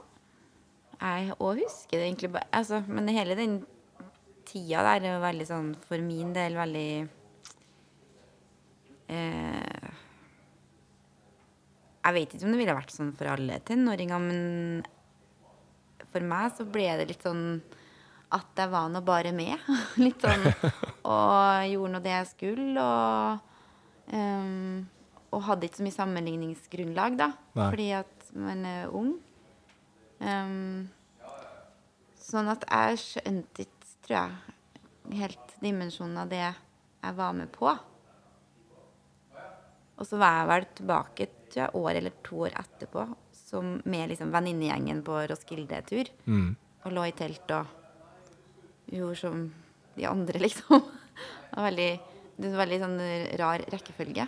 Jeg òg husker det egentlig bare altså, Men hele den tida der er jo veldig sånn for min del veldig eh, Jeg vet ikke om det ville vært sånn for alle tenåringer, men for meg så ble det litt sånn at jeg var nå bare med. *laughs* litt sånn Og gjorde nå det jeg skulle, og um, og hadde ikke så mye sammenligningsgrunnlag, da. Nei. Fordi at man er ung. Um, sånn at jeg skjønte ikke, tror jeg, helt dimensjonen av det jeg var med på. Og så var jeg vel tilbake tror jeg, år eller to år etterpå som med liksom venninnegjengen på Roskilde-tur. Og lå i telt og gjorde som de andre, *laughs* liksom. Det var veldig, det var veldig sånn rar rekkefølge.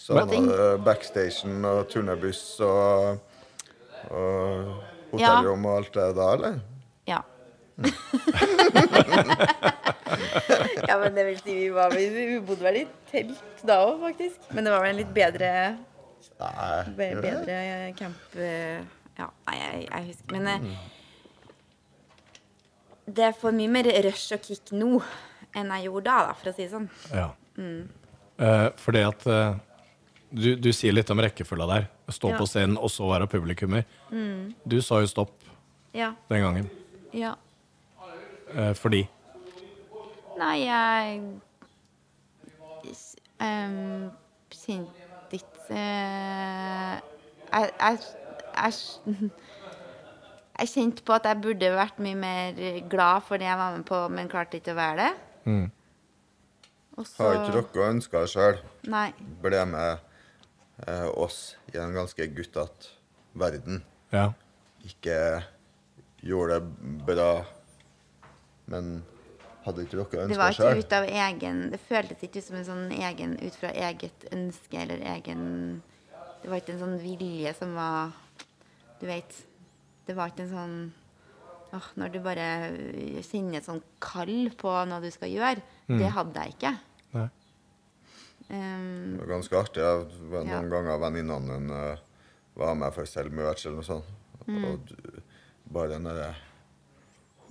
Så var det backstation og turnébuss og, og hotellrom og alt det da, eller? Ja. *laughs* ja, men det vil si vi var Vi, vi bodde vel i telt da òg, faktisk. Men det var vel en litt bedre Nei. Bedre camp eh, Ja, nei, jeg, jeg husker Men eh, det for mye mer rush og kick nå enn jeg gjorde da, da for å si det sånn. Ja. Eh, fordi at eh, du, du sier litt om rekkefølga der. Stå Ja. på scenen og så være publikummer. Du sa jo stopp Ja. den gangen. ja. Eh, fordi Nei, jeg um, ikke eh, jeg, jeg, jeg, *laughs* jeg kjente på at jeg burde vært mye mer glad for det jeg var med på, men klarte ikke å være det. Og så Har ikke dere ønska sjøl Nei. ble med eh, oss i en ganske guttete verden? Ja. Ikke gjorde det bra, men hadde ikke dere Det var ønska ikke sjøl? av egen Det føltes ikke ut som en sånn egen ut fra eget ønske eller egen Det var ikke en sånn vilje som var Du vet. Det var ikke en sånn åh, Når du bare kjenner et sånn kall på noe du skal gjøre. Det hadde jeg ikke. Nei. Um, Det var ganske artig. Jeg noen Ja. noen ganger venninnene mine uh, var med for selvmøte eller noe sånt. Mm. Og du, bare den derre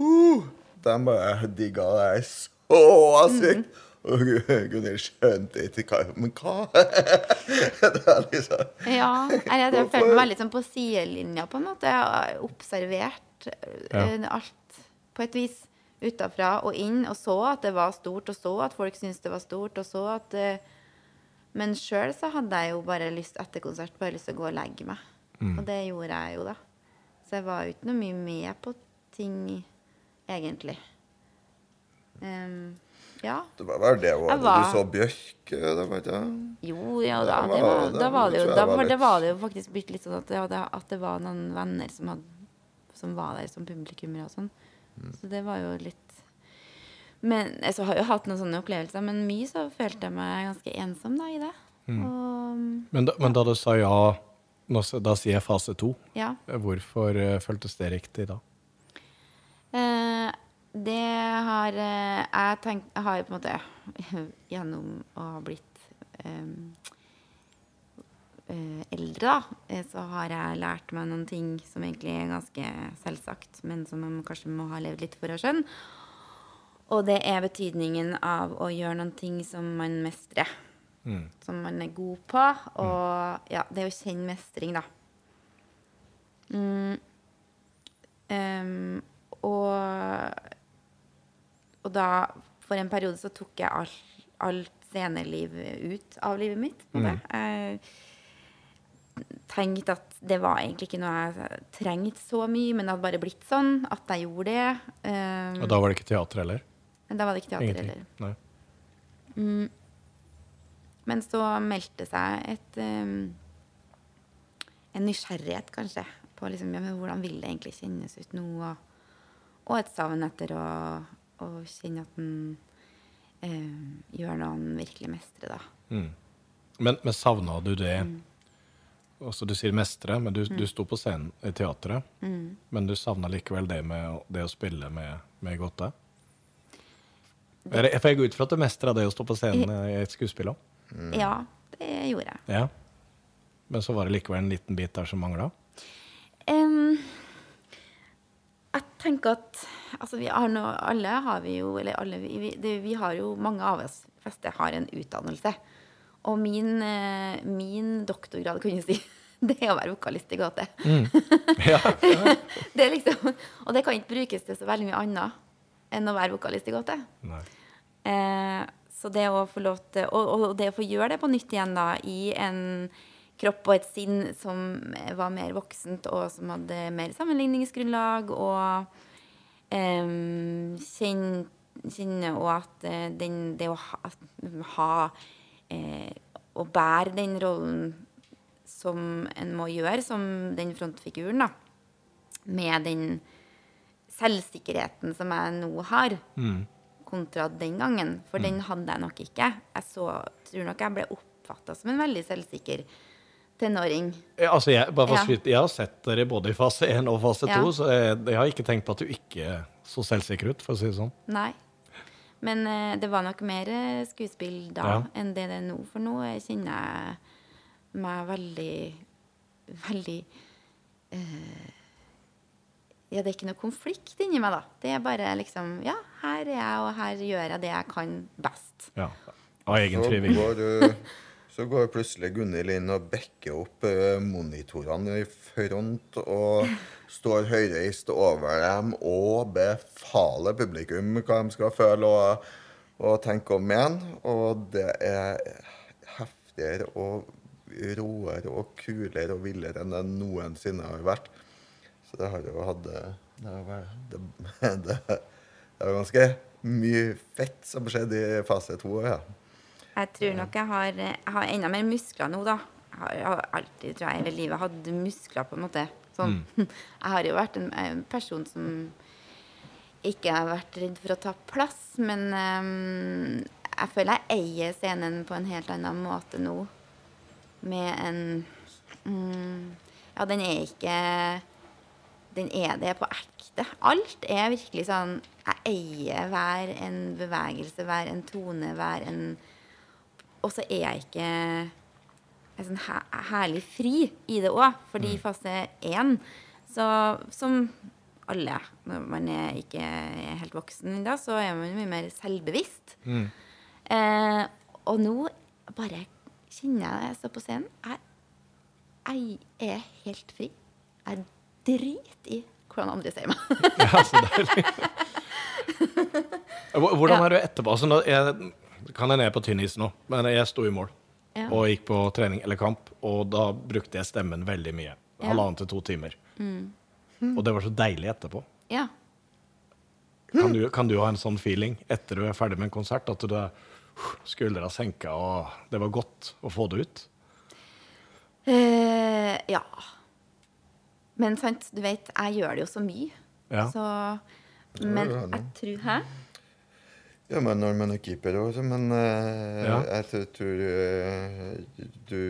uh, De bare digga det så sykt. Mm. Og Gu- Gunhild skjønte ikke hva Men hva? *laughs* det er liksom ja. Jeg, jeg, følte meg veldig sånn på sidelinja, på en måte. Jeg har observert ja. alt på et vis. Utafra og inn, og så at det var stort, og så at folk syntes det var stort, og så at eh, Men sjøl så hadde jeg jo bare lyst etter konsert bare lyst til å gå og legge meg. Og det gjorde jeg jo, da. Så jeg var jo ikke noe mye med på ting, egentlig. Em, ja. Det var vel det òg. Var- Du så Bjørk, det var ikke? Jo, ja da. Det Det var- det da, var det jo, da var var, det var det jo faktisk blitt litt sånn at det, at det var noen venner som, hadde, som var der som publikummere og sånn. Mm. Så det var jo litt Men jeg så har jo hatt noen sånne opplevelser, men mye så følte jeg meg ganske ensom da i det. Mm. Og Men da, men da du sa ja, nå, da sier jeg fase to. ja. Hvorfor uh, føltes det riktig da? Eh, det har eh, jeg tenkt Jeg har på en måte *laughs* gjennom å ha blitt eh, eldre, da, eh, så har jeg lært meg noen ting som egentlig er ganske selvsagt, men som man kanskje må ha levd litt for å skjønne. Og det er betydningen av å gjøre noen ting som man mestrer. Som man er god på. Og ja, det å kjenne mestring, da. Mm. Um, og, og da, for en periode, så tok jeg alt, alt sceneliv ut av livet mitt. På det. Jeg tenkte at det var egentlig ikke noe jeg trengte så mye, men det hadde bare blitt sånn at jeg gjorde det. Um, Og da var det ikke teater heller? da var det ikke teater Ingenting? heller. Nei. Men så meldte seg et um, en nysgjerrighet, kanskje, på liksom, ja, hvordan vil det egentlig kjennes ut nå? Og, og et savn etter å, å kjenne at en eh, gjør noe en virkelig mestrer, da. Men, men savna du det Altså Du sier mestre, men du, du sto på scenen i teatret. Men du savna likevel det med det å spille med, med Gotte? Jeg jeg går ut fra at du mestra det å stå på scenen i et skuespill òg. Ja, det gjorde jeg. Ja. Men så var det likevel en liten bit der som mangla? Jeg tenker at altså vi har nå, alle har vi jo Eller alle vi, vi, det, vi har jo Mange av oss fleste har en utdannelse. Og min, eh, min doktorgrad, kan du si, *laughs* det er å være vokalist i gate. *laughs* Ja. det er liksom, og det kan ikke brukes til så veldig mye annet enn å være vokalist i gate. Eh, Så det å få lov til og, og det å få gjøre det på nytt igjen, da, i en kropp og et sinn som var mer voksent, og som hadde mer sammenligningsgrunnlag, og um, kjenne kjenne og at eh, den, det å ha, ha eh, Å bære den rollen som en må gjøre, som den frontfiguren, da, med den selvsikkerheten som jeg nå har, kontra den gangen. For den hadde jeg nok ikke. Jeg så, tror nok jeg ble oppfatta som en veldig selvsikker tenåring. Ja, Altså, jeg, bare for å Ja. skyte, jeg har sett dere både i fase 1 og fase 2, Ja. så jeg, jeg har ikke tenkt på at du ikke så selvsikker ut, for å si det sånn. Nei. Men uh, det var nok mer eh, skuespill da Ja. enn det det er nå. For nå eh, kjenner jeg meg veldig Veldig uh, Ja, det er ikke noe konflikt inni meg, da. Det er bare liksom Ja, her er jeg, og her gjør jeg det jeg kan best. Ja. Av egen Så *laughs* så går plutselig Gunhild inn og backer opp uh, monitorene i front og står høyreist over dem og befaler publikum hva de skal føle og, og tenke om igjen. Og det er heftigere og råere og kulere og villere enn det noensinne har vært. Så det har jo hatt Det, har det, *laughs* det, det er ganske mye fett som skjedde i fase to. Ja. Jeg tror nok jeg har, jeg har enda mer muskler nå, da. Jeg har, jeg har alltid, tror jeg, hele livet hatt muskler, på en måte. Sånn. *laughs* Jeg har jo vært en, en person som ikke har vært redd for å ta plass, men um, jeg føler jeg eier scenen på en helt annen måte nå. Med en um, Ja, den er ikke Den er det på ekte. Alt er virkelig sånn Jeg eier hver en bevegelse, hver en tone, hver en Og så er jeg ikke er sånn her, herlig fri i det òg. Fordi i fase én, så som alle når man er ikke er helt voksen ennå, så er man mye mer selvbevisst. Eh, og nå bare kjenner jeg det jeg står på scenen. Jeg, jeg er helt fri. Jeg driter i hvordan andre ser meg. *laughs* Ja, så deilig. *laughs* Hvordan er du etterpå? Altså, når jeg kan jeg ned på tynn is nå, men jeg sto i mål Ja. og gikk på trening eller kamp, og da brukte jeg stemmen veldig mye. Ja. Halvannen til to timer. Og det var så deilig etterpå. ja. Kan du, kan du ha en sånn feeling etter du er ferdig med en konsert, at du er skuldra senka, og det var godt å få det ut? Uh, ja. Men sant, du vet, jeg gjør det jo så mye. Ja. Så Men jeg tror Hæ? Ja, men når man er keeper også, men uh, Ja. jeg tror, eh, du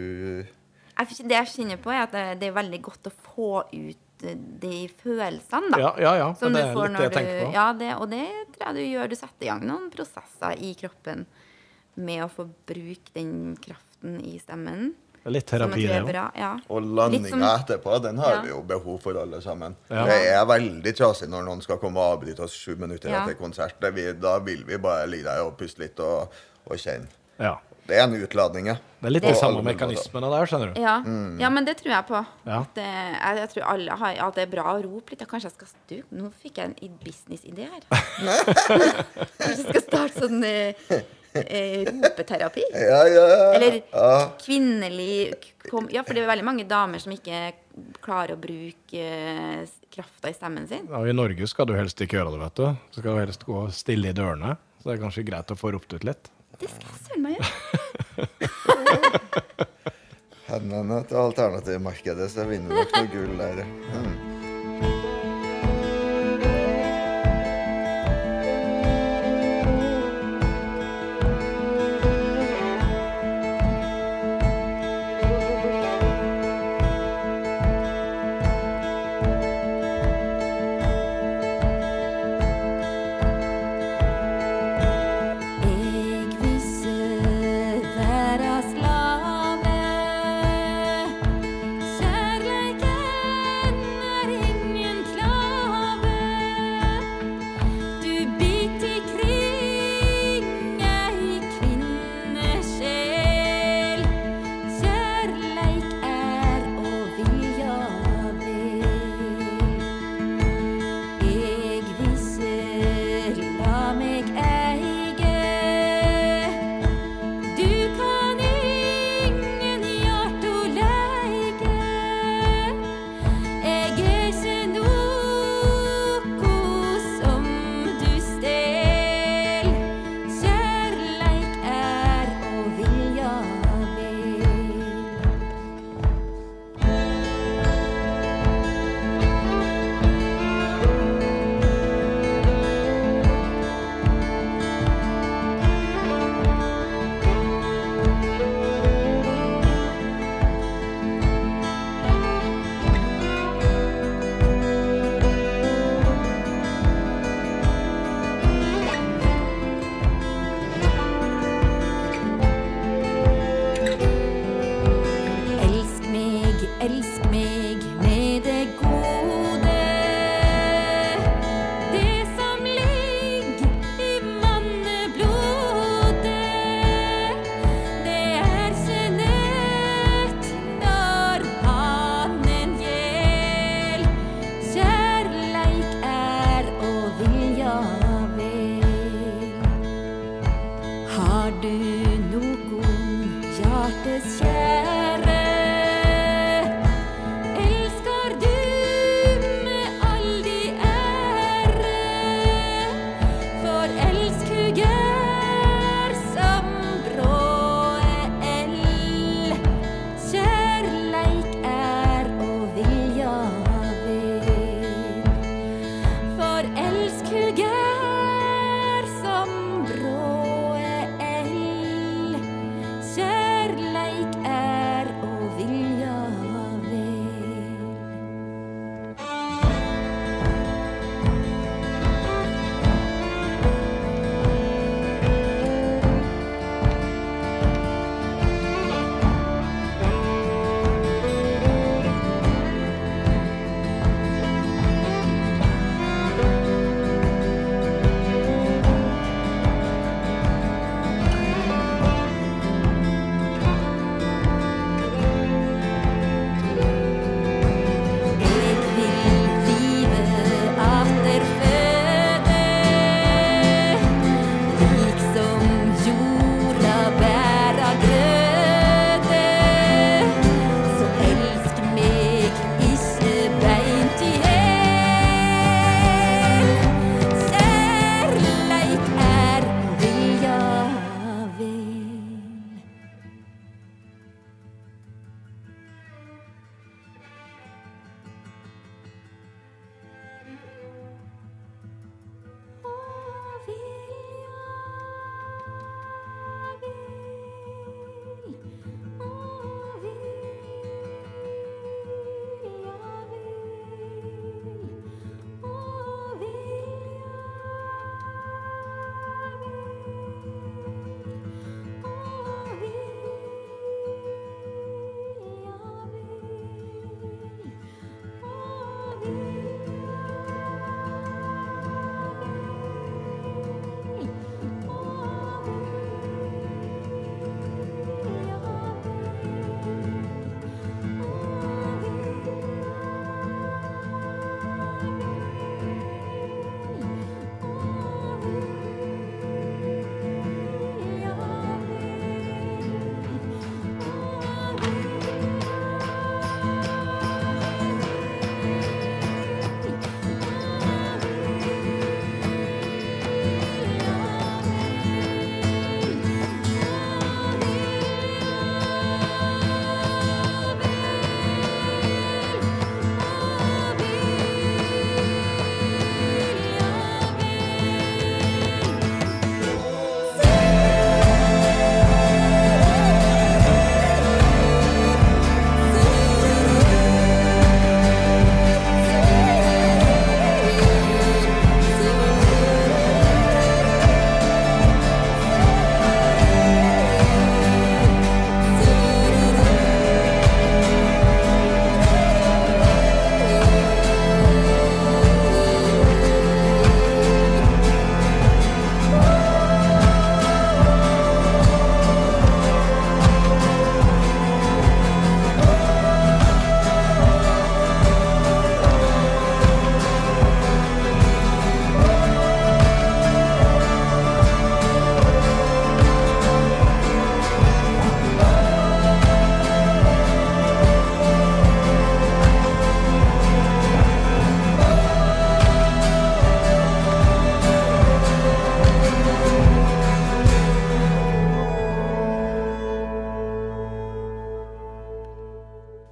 Jeg, det jeg kjenner på, er at det, det er veldig godt å få ut eh, de følelsene, da. Ja, ja, ja. Som det er litt det jeg tenker på. Ja, det, og det tror jeg du gjør. Du setter i gang noen prosesser i kroppen med å få bruke den kraften i stemmen. Litt terapi, det òg. Ja. Og landinga som- etterpå, den har Ja. vi jo behov for alle sammen. Ja. Det er veldig trasig når noen skal komme og avbryte oss sju minutter Ja. etter konsert. Vi, da vil vi bare ligge der og puste litt og, og kjenne. Ja. Det er en utladning, ja. Det er litt Det- de samme mekanismene der, skjønner du. Ja. ja, men det tror jeg på. Ja. At det, jeg, jeg tror alle har, at det er bra å rope litt. Kanskje jeg skal stu. Nå fikk jeg en businessidé her. *laughs* Kanskje jeg skal starte sånn eh, eh, ropeterapi? *laughs* Ja, ja, ja. Eller ja. kvinnelig kom, Ja, for det er veldig mange damer som ikke klarer å bruke eh, krafta i stemmen sin. Ja, I Norge skal du helst ikke gjøre det, vet du. Du skal helst gå stille i dørene. Så det er kanskje greit å få ropt ut litt. Det skal jeg søren meg gjøre. *laughs* Hendene til alternativmarkedet, så vinner dere noe gull der. Mm. *laughs*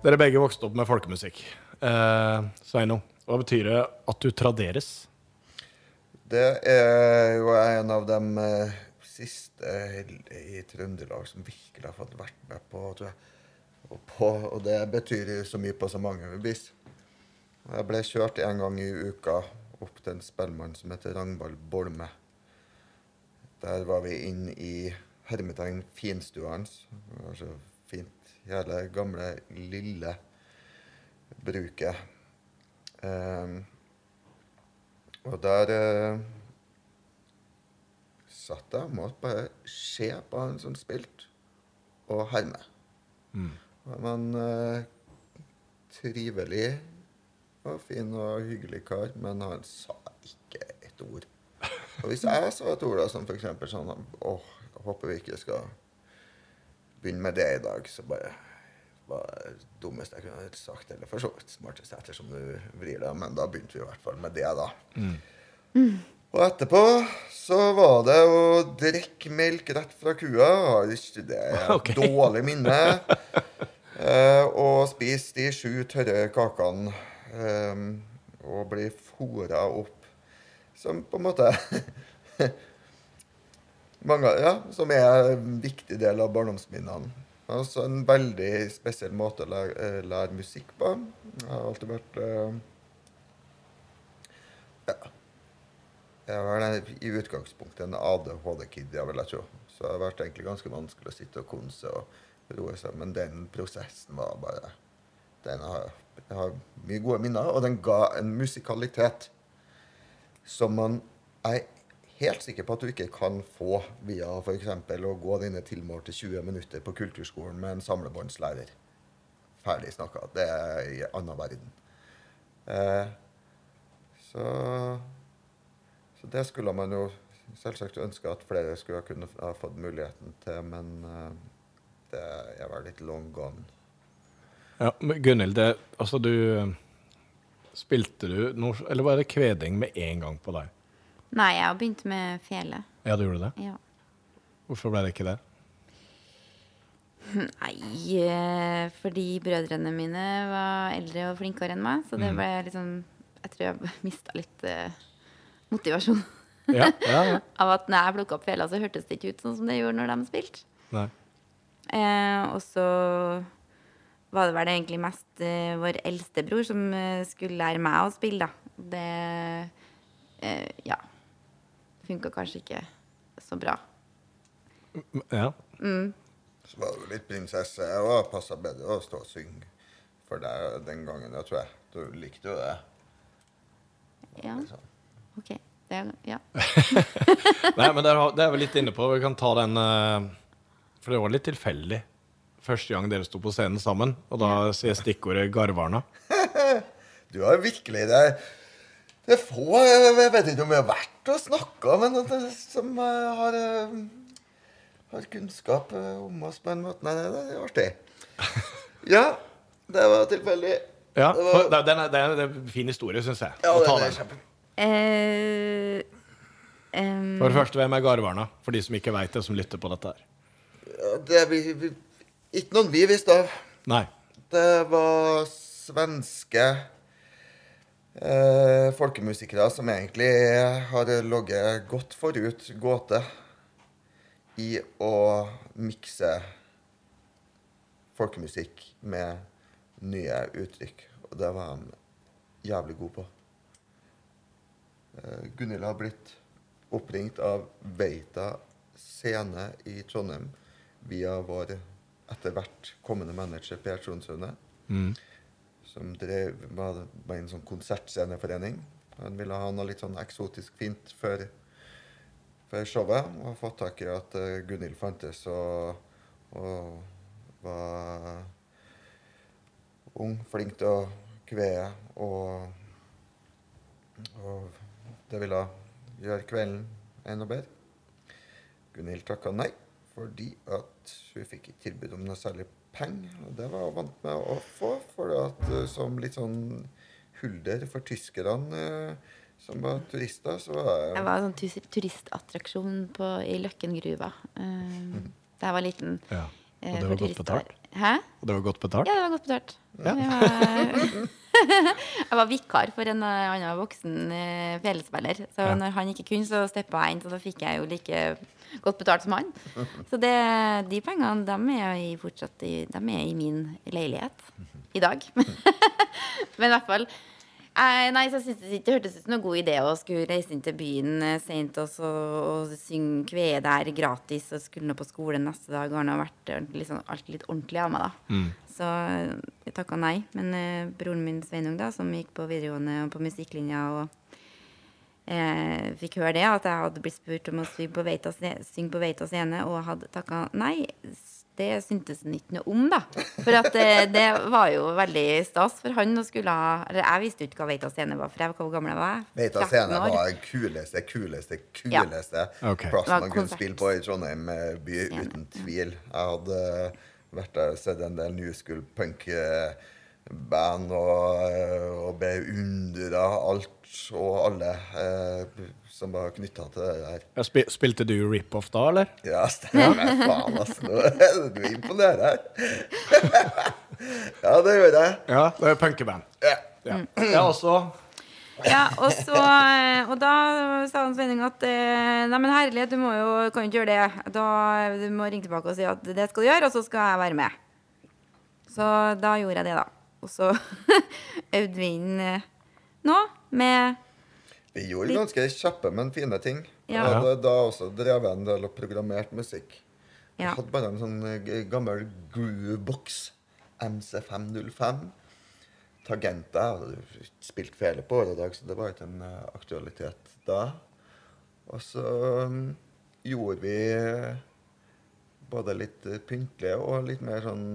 Dere begge vokste opp med folkemusikk. Eh, Sveino, hva betyr det at du traderes? Det er jo en av de eh, siste i Trøndelag som virkelig har fått vært med på, tror jeg. Og, på, og det betyr så mye på så mange vis. Jeg ble kjørt en gang i uka opp til en spellemann som heter Ragnvald Bolme. Der var vi inn i hermetegn finstua hans. Det var så fint. Hele gamle, lille bruket. Um, og der uh, satt jeg og måtte bare se på han som spilte, og herme. Mm. han eh, trivelig og fin og hyggelig kar, men han sa ikke et ord. Og hvis jeg sa et ord, da, som eksempel sånn Åh, jeg håper vi ikke skal begynne med det i dag, så bare var det dummeste jeg kunne sagt, eller for så vidt smarteste ettersom du vrir det, men da begynte vi i hvert fall med det, da. Og etterpå så var det å drikke melk rett fra kua. Det er et *laughs* Ok. dårlig minne. Eh, og spise de sju tørre kakene. eh, og bli fora opp som på en måte *laughs* mange, ja, Som er en viktig del av barndomsminnene. Altså en veldig spesiell måte å lære, eh, lære musikk på. Jeg har alltid vært uh, Ja. Jeg var i utgangspunktet en ADHD-kid, jeg vil jeg tro. Så det har vært egentlig ganske vanskelig å sitte og konse og roe seg. Men den prosessen var bare Den har, jeg har mye gode minner, og den ga en musikalitet som man er helt sikker på at du ikke kan få via f.eks. å gå dine tilmålte 20 minutter på kulturskolen med en samlebåndslærer. Ferdig snakka. Det er i anna verden. Eh, så, så det skulle man jo selvsagt ønske at flere skulle kunne ha fått muligheten til, men eh, det er vel litt long gone. Ja, Gunhild, det, altså du eh, Spilte du noe Eller var det kveding med en gang på deg? Nei, jeg har begynt med fele. Ja, du gjorde det? Ja. Hvorfor ble det ikke det? *laughs* Nei, eh, fordi brødrene mine var eldre og flinkere enn meg, så det ble liksom Jeg tror jeg *laughs* mista litt uh, motivasjon Ja, ja, ja. *laughs* av at når jeg plukka opp fela, så hørtes det ikke ut sånn som det gjorde når de spilte. Eh, og så var det vel egentlig mest eh, vår eldste bror som eh, skulle lære meg å spille, da. Det eh, Ja. Funka kanskje ikke så bra. Ja. Ja. Så var du litt prinsesse og passa bedre å stå og synge for deg den gangen, jeg tror jeg. Du likte jo det. Ja, Liksom. OK. Det, ja. *laughs* Nei, men det er, det er vi litt inne på. Vi kan ta den eh, For det var litt tilfeldig første gang dere sto på scenen sammen. Og da sier stikkordet 'Garvarna'. *laughs* Du har virkelig det Det er få Jeg vet ikke om vi har vært og snakka med noen som eh, har, eh, har kunnskap eh, om oss på en måte. Nei, det er artig. *laughs* Ja, det var tilfeldig. Ja, Det var- det, er, det er en fin historie, syns jeg. Ja, det, det er kjempe... Eh, em, For det første, hvem er Garvarna? For de som ikke veit det, som lytter på dette her. Det er vi, vi, ikke noen vi visste av. Nei. Det var svenske eh, folkemusikere som egentlig har ligget godt forut gåte i å mikse folkemusikk med nye uttrykk. Og det var de jævlig gode på. Eh, Gunhild har blitt oppringt av Veita scene i Trondheim via vår etter hvert kommende manager Per Tronsøne, Mm. Som drev var, var en sånn konsertsceneforening. Han ville ha noe litt sånn eksotisk fint før, før showet, og fått tak i at uh, Gunhild fantes og, og var ung, flink til å kvee, og, og det ville gjøre kvelden enda bedre. Gunhild takka nei, fordi at hun fikk ikke tilbud om noe særlig penger. Og det var hun vant med å få, for at eh, som litt sånn hulder for tyskerne eh, som var turister, så var Jeg var en sånn turistattraksjon på, i Løkkengruva uh, da jeg var liten. Ja. Og det var godt betalt? Hæ? Og det var godt betalt? Ja, det var godt betalt. Ja. *laughs* Jeg, var, vikar for en eh, annen voksen uh, felespiller. Så Ja. når han ikke kunne, så steppa jeg inn, så da fikk jeg jo like godt betalt som han. Så det, de pengene, dem er i, fortsatt i, er i min leilighet i dag. *laughs* Men i hvert fall eh, Nei, så jeg synes det ikke hørtes ut som noen god idé å skulle reise inn til byen seint sent og, og synge kvee der gratis og skulle nå på skolen neste dag. Og han har vært liksom, alt litt ordentlig av meg, da. Mm. Så eh, jeg takka nei. Men eh, broren min Sveinung, da, som gikk på videregående og på musikklinja, og eh, fikk høre det, at jeg hadde blitt spurt om å synge på Veita, synge på Veita scene, og hadde takka nei. s- det syntes han ikke noe om, da. For at det, det var jo veldig stas for han å skulle ha Eller jeg visste jo ikke hva Veita scene var, for jeg, hvor gammel jeg var. Veita 13 scene var den kuleste, kuleste, kuleste ja. okay. plassen man kunne spille på i Trondheim eh, by, Scene, uten tvil. Jeg hadde vært der og sett en del new school punk-band og, eh, og beundra alt og alle eh, som var knytta til det der. Ja, spi- Spilte du rip-off da, eller? *laughs* Ja, stemmer. Faen, altså. Nå- Du imponerer. *laughs* ja, det gjør jeg. Ja, det er punkeband. Ja. Ja. ja, og så Ja, og, så, eh, og da sa han Sveinung at eh, Nei, men herlighet, du må jo, kan jo ikke gjøre det. Da, du må ringe tilbake og si at det skal du gjøre, og så skal jeg være med. Så da gjorde jeg det, da. Og så *laughs* øvde vi inn eh, nå med Vi gjorde ganske kjappe, men fine ting. Ja. Og da, da også drev en del og programmert musikk. Ja. Jeg hadde bare en sånn eh, gammel groovebox. MC505. Tagenta. Jeg hadde spilt fele på året og dag, så det var ikke en eh, aktualitet da. Og så mm, gjorde vi eh, både litt pyntlige og litt mer sånn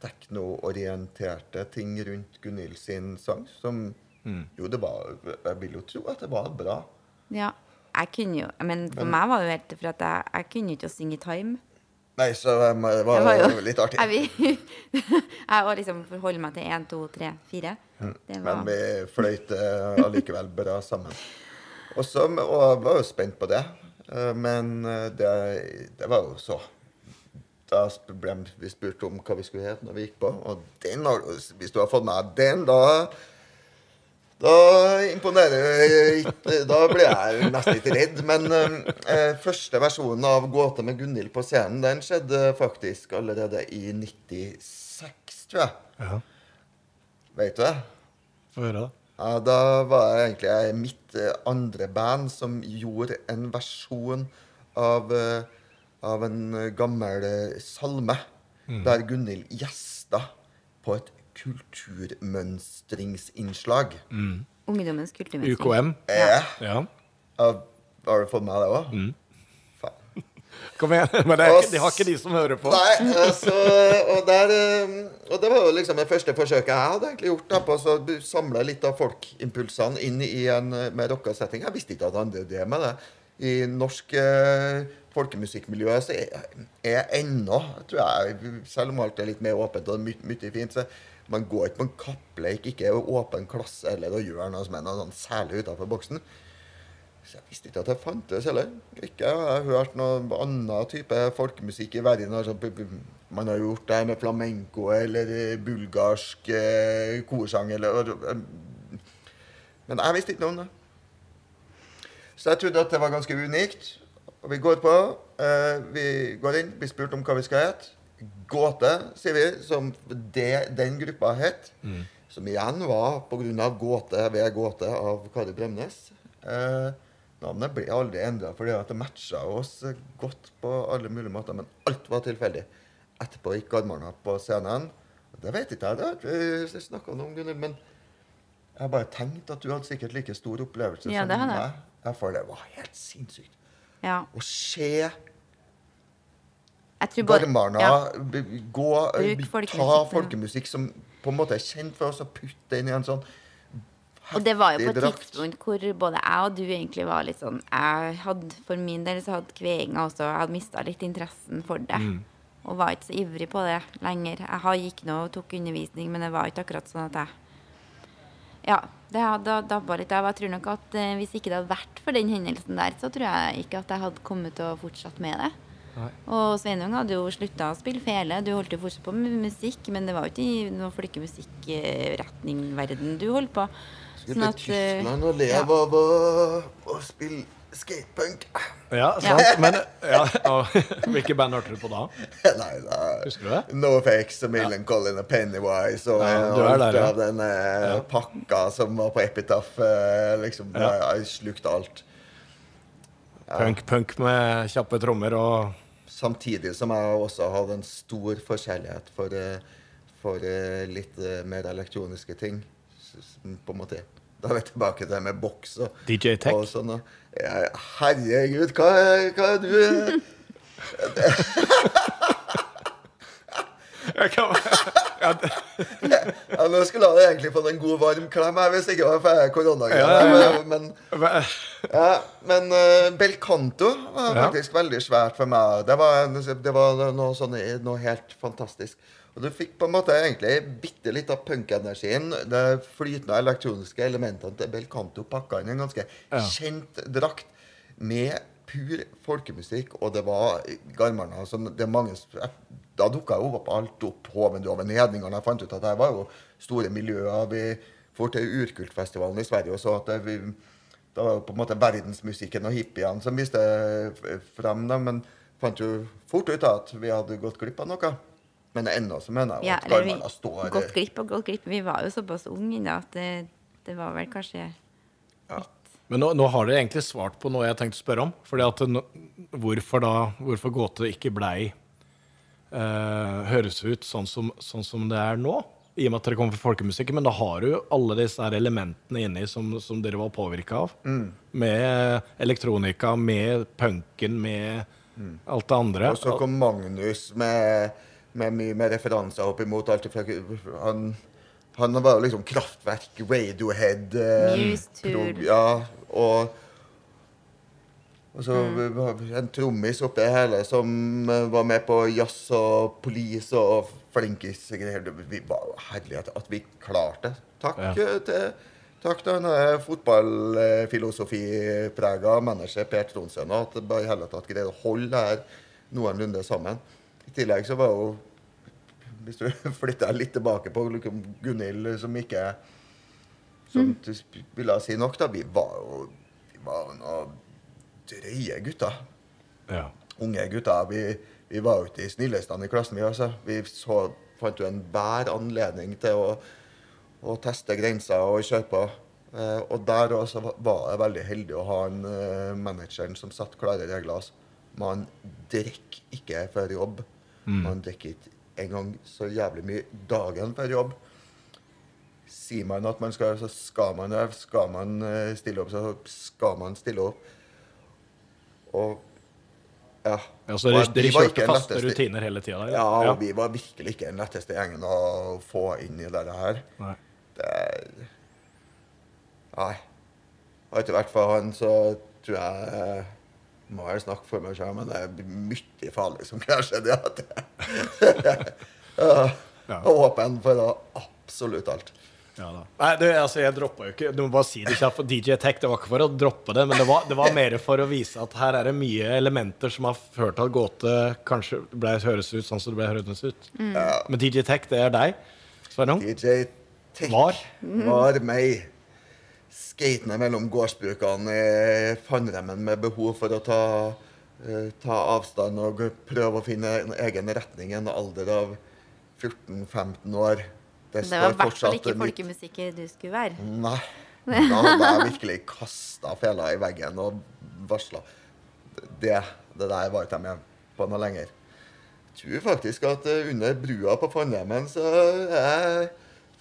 teknoorienterte ting rundt Gunhild sin sang, som Jo, det var Jeg vil jo tro at det var bra. Ja. Jeg kunne jo Men for meg var det jo helt For at jeg, jeg kunne ikke å synge i time. Nei, så um, det var, var jo litt artig. *laughs* Jeg, *laughs* jeg var liksom forholde meg til én, to, tre, fire. Det var Men vi fløyt allikevel bra sammen. Og så og jeg var jo spent på det. eh, Men eh, det, det var jo så Da ble vi spurt om hva vi skulle hete når vi gikk på. Og den, hvis du har fått med den, da da imponerer ikke Da blir jeg nesten litt redd. Men eh, første versjonen av 'Gåte med Gunhild' på scenen, den skjedde faktisk allerede i 96, tror jeg. Ja, Vet du det? få høre, da. Ja, da var jeg egentlig mitt eh, andre band som gjorde en versjon av, eh, av en eh, gammel salme salme, der Gunhild gjesta på et kulturmønstringsinnslag. Ungdommens kulturmønstring. UKM. Ja. Ja. Ja, Har du fått med det òg? Faen. Kom igjen. *laughs* Men det, er, ikke- det har ikke de som hører på. Nei, altså, og, der, eh, og det var jo liksom det første forsøket jeg hadde egentlig gjort da, på å samle litt av folkimpulsene inn i en eh, mer rocka setting. Jeg visste ikke at han drev med det. I norsk eh, folkemusikkmiljø så er, er ennå, jeg, selv om alt er litt mer åpent og my mye fint, så man går ikke på en kappleik, ikke åpen klasse eller å noe som er noe sånn særlig utenfor boksen. Så jeg visste ikke at det fantes heller. Ikke har hørt noen annen type folkemusikk i verden. Altså, man har gjort det med flamenco eller eh, bulgarsk eh, korsang eller eh, Men jeg visste ikke noe om det. Så jeg trodde at det var ganske unikt. Og vi går på. eh, vi går inn, blir spurt om hva vi skal hete. Gåte, sier vi, som det den gruppa het. Som igjen var pga. Gåte ved gåte av Kari Bremnes. Eh, navnet ble aldri endra fordi at det matcha oss godt på alle mulige måter. Men alt var tilfeldig. Etterpå gikk Garmarna på scenen. Det vet ikke jeg, det har ikke vi snakka om, Gunnhild. Men jeg har bare tenkt at du hadde sikkert like stor opplevelse Ja, som det hadde jeg. meg. Ja, for det var helt sinnssykt. Ja. Å se tror ja. gå folkemusikk, Ta folkemusikk som på en måte er kjent for oss, og putte inn i en sånn Og det var jo på et tidspunkt hvor både jeg og du egentlig var litt sånn Jeg hadde For min del så hadde kveinga også Jeg hadde mista litt interessen for det. Og var ikke så ivrig på det lenger. Jeg gikk nå og tok undervisning, men det var ikke akkurat sånn at jeg Ja, det hadde dabba litt av. Jeg tror nok at eh, hvis ikke det hadde vært for den hendelsen der, så tror jeg ikke at jeg hadde kommet til å fortsette med det. Nei. Og Sveinung hadde jo slutta å spille fele. Du holdt jo fortsatt på med musikk, men det var jo ikke i noe folkemusikkretning-verden du holdt på. Sånn at, eh, Tyskland og leve ja. å spille skatepunk. Ja, sant. Men ja, og, *laughs* hvilke band hørte du på da? *laughs* Nei, da Husker du det? NoFX og Millen Collin og Pennywise og Ja, du alt der, ja. av den eh, Ja. pakka som var på Epitaph. Eh, liksom, Ja. Jeg slukte alt. Punk, punk med kjappe trommer og Samtidig som jeg også hadde en stor forskjellighet for, eh, for eh, litt mer elektroniske ting. På en måte Da er vi tilbake til det med boks og, DJ Tech. og sånn. og- Ja, herregud, hva, hva er du *laughs* Jeg kan, *laughs* ja, det- Ja, nå skulle jeg egentlig fått en god, varm klem her, hvis ikke var for ja. Men, ja, men uh, Belcanto var Ja. faktisk veldig svært for meg. Det var, det var noe, sånn, noe helt fantastisk. Og du fikk på en måte egentlig bitte litt av punkenergien. Det flytende elektroniske elementene til Bel Canto pakka inn en ganske Ja. kjent drakt med pur folkemusikk, og det var garmerne som det er mange, Da dukka jo opp alt opp. Hovendoven, Hedningene. Jeg fant ut at det var jo store miljøer. Vi for til Urkultfestivalen i Sverige og så at vi, det var jo på en måte verdensmusikken og hippiene som viste frem dem. Men fant jo fort ut at vi hadde gått glipp av noe. Men ennå så mener jeg jo Ja, at garmerne står Godt glipp og godt glipp. Vi var jo såpass unge da at det, det var vel kanskje Ja. Men nå, nå har dere egentlig svart på noe jeg tenkte å spørre om. Fordi at nå- Hvorfor da, hvorfor gåte ikke blei eh, høres ut sånn som, sånn som det er nå? I og med at dere kommer fra folkemusikken. Men da har du jo alle disse her elementene inni som, som dere var påvirka av. Med elektronika, med punken, med alt det andre. Og så kom Magnus med, med mye mer referanser opp imot alt fra Han, han var jo liksom Kraftverk, Radiohead eh, prog- Ja, og og så en trommis oppi hele som eh, var med på jazz og police og flinkis-greier. Det- Vi var jo herlige at, vi klarte det. Takk Ja. eh, til Takk til denne fotballfilosofiprega manager Per Tronsøen, at det bare i hele tatt greide å holde det her noenlunde sammen. I tillegg så var jo Hvis du *laughs* flytter litt tilbake på liksom Gunhild, som ikke Som du ville si nok, da. Vi var jo vi var noen drøye gutter. Ja. Unge gutter. Vi, vi var jo ikke de snilleste i klassen, vi. altså. Vi så, fant jo enhver anledning til å, å teste grenser og kjøre på. Uh, og der også var jeg veldig heldig å ha en uh, manageren som satte klare regler. Altså. Man drikker ikke før jobb. Man drikker ikke engang så jævlig mye dagen før jobb. Sier man at man skal, så skal man det. Skal man eh, stille opp, så skal man stille opp. Og ja. Ja, så dere, dere kjørte faste letteste- rutiner hele tida? Ja, og vi var virkelig ikke den letteste gjengen å få inn i det her. Nei. Det Nei. Og etter hvert for han så tror jeg må jeg snakke for meg selv, men det er mye farlig som kan skje. Det at *laughs* ja. Ja. Åpen for absolutt alt. Ja, da. Nei, du, altså, jeg droppa jo ikke Du må bare si det kjapt. DJ Tech, det var ikke for å droppe det, men det var, det var mer for å vise at her er det mye elementer som har ført til at gåte kanskje ble høres ut sånn som det ble høres ut. Men DJ Tech, det er deg, Sveinung? DJ Tech Var? var meg. Skatende mellom gårdsbrukene i Fannremmen med behov for å ta, eh, ta avstand og prøve å finne en egen retning i en alder av 14-15 år. Det det var i hvert fall ikke folkemusikker du skulle være. Nei. *laughs* Da hadde jeg virkelig kasta fela i veggen og varsla. Det, det der var ikke jeg med på noe lenger. Jeg tror faktisk at eh, under brua på Fannheimen så er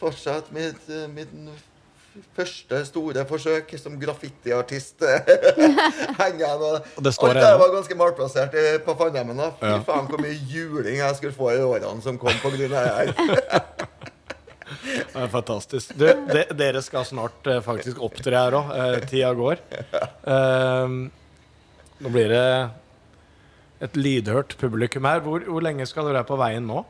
fortsatt mitt, eh, mitt første store forsøk som graffitiartist *laughs* henger jeg. Og det står Alt det var ganske malplassert på Fannheimen. Fy Ja. faen hvor mye juling jeg skulle få i årene som kom av det her. *laughs* Det er fantastisk. Du, de, dere skal snart eh, faktisk opptre her òg. Eh, tida går. Eh, nå blir det et lydhørt publikum her. Hvor, hvor lenge skal dere være på veien nå?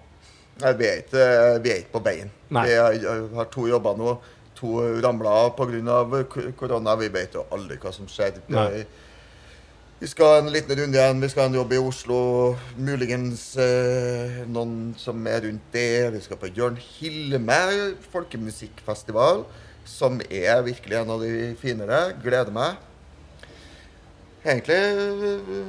Nei, vi er ikke, vi er ikke på veien. Nei. Vi har, har to jobber nå. To ramla av pga. korona. Vi vet jo aldri hva som skjer. Nei. Vi skal en liten runde igjen. Vi skal ha en jobb i Oslo. Muligens eh, noen som er rundt det. Vi skal på Jørn Hilme folkemusikkfestival, som er virkelig en av de finere. Gleder meg. Egentlig øh,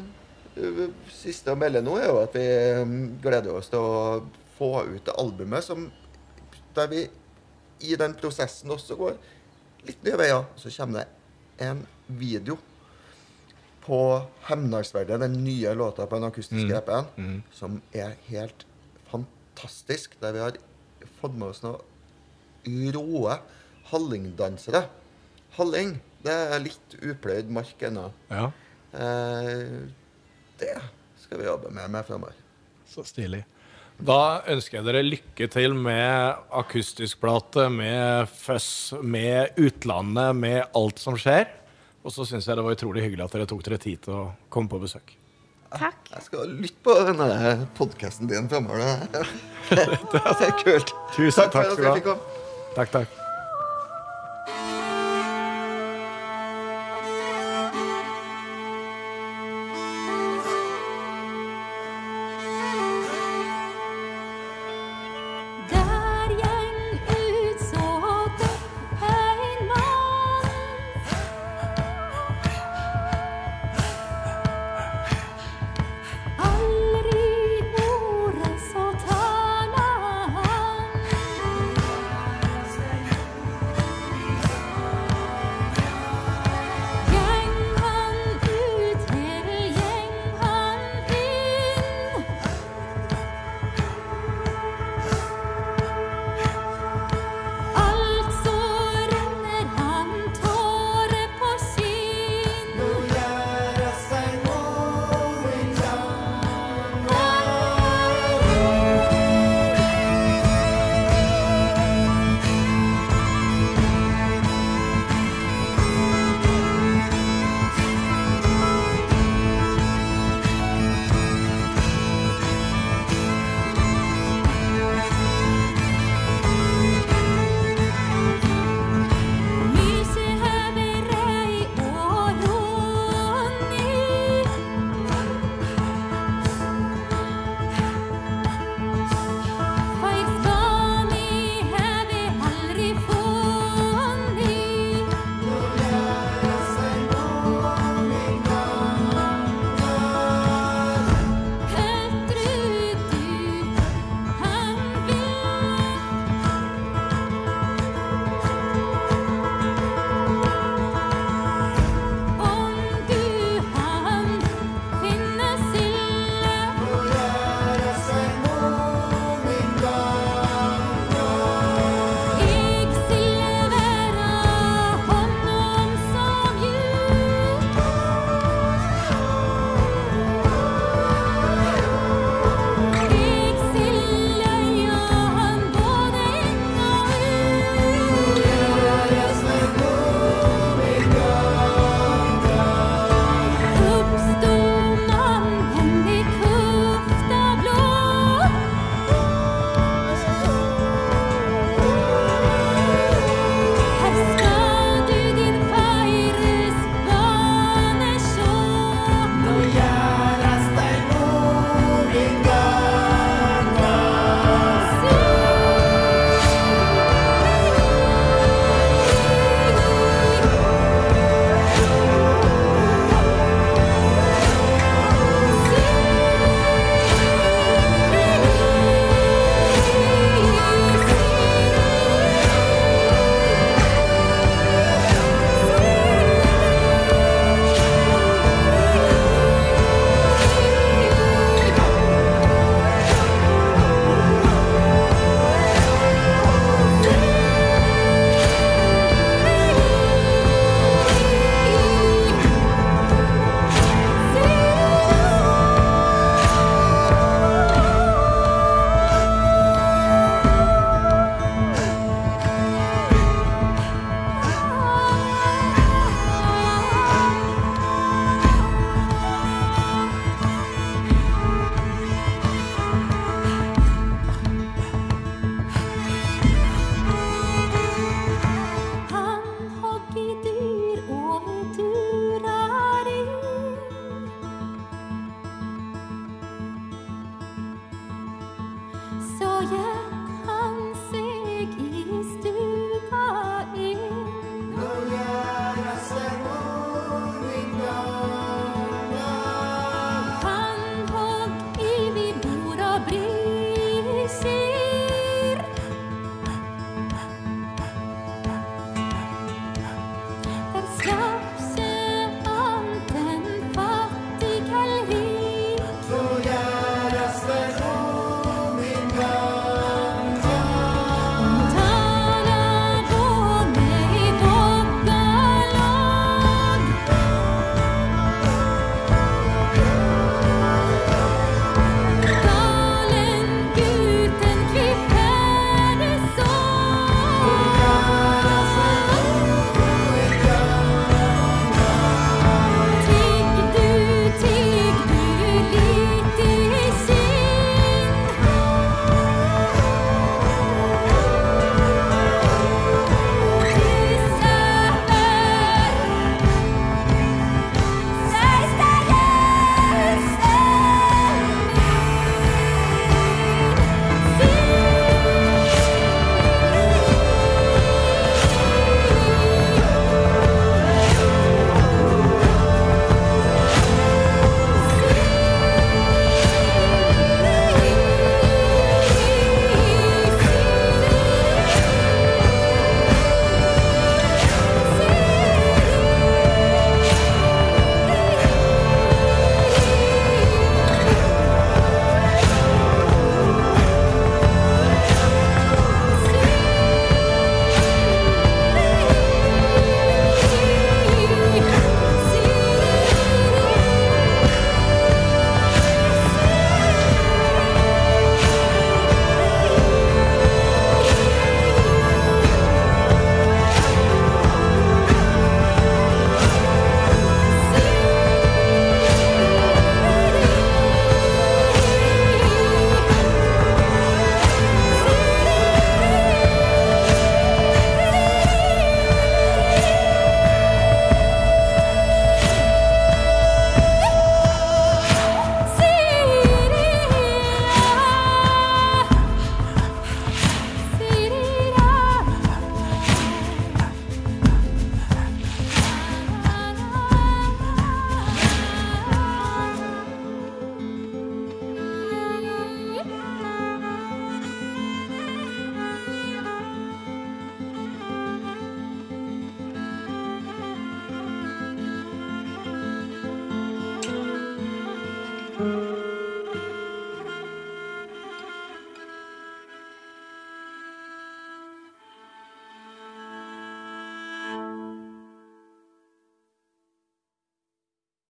øh, Siste å melde nå er jo at vi øh, gleder oss til å få ut det albumet som Der vi i den prosessen også går litt nye veier. Så kommer det en video på Hemnalsverdet, den nye låta på den akustiske EP-en, som er helt fantastisk. Der vi har fått med oss noen råe hallingdansere. Halling, det er litt upløyd mark ennå. Ja, Eh, det skal vi jobbe med, med fremover. så stilig. Da ønsker jeg dere lykke til med akustisk plate, med føss, med utlandet, med alt som skjer. Og så syns jeg det var utrolig hyggelig at dere tok dere tid til å komme på besøk. Takk. Jeg skal lytte på denne podkasten din framover. Det *laughs* det er kult. Tusen Takk for at jeg fikk komme. Takk, takk.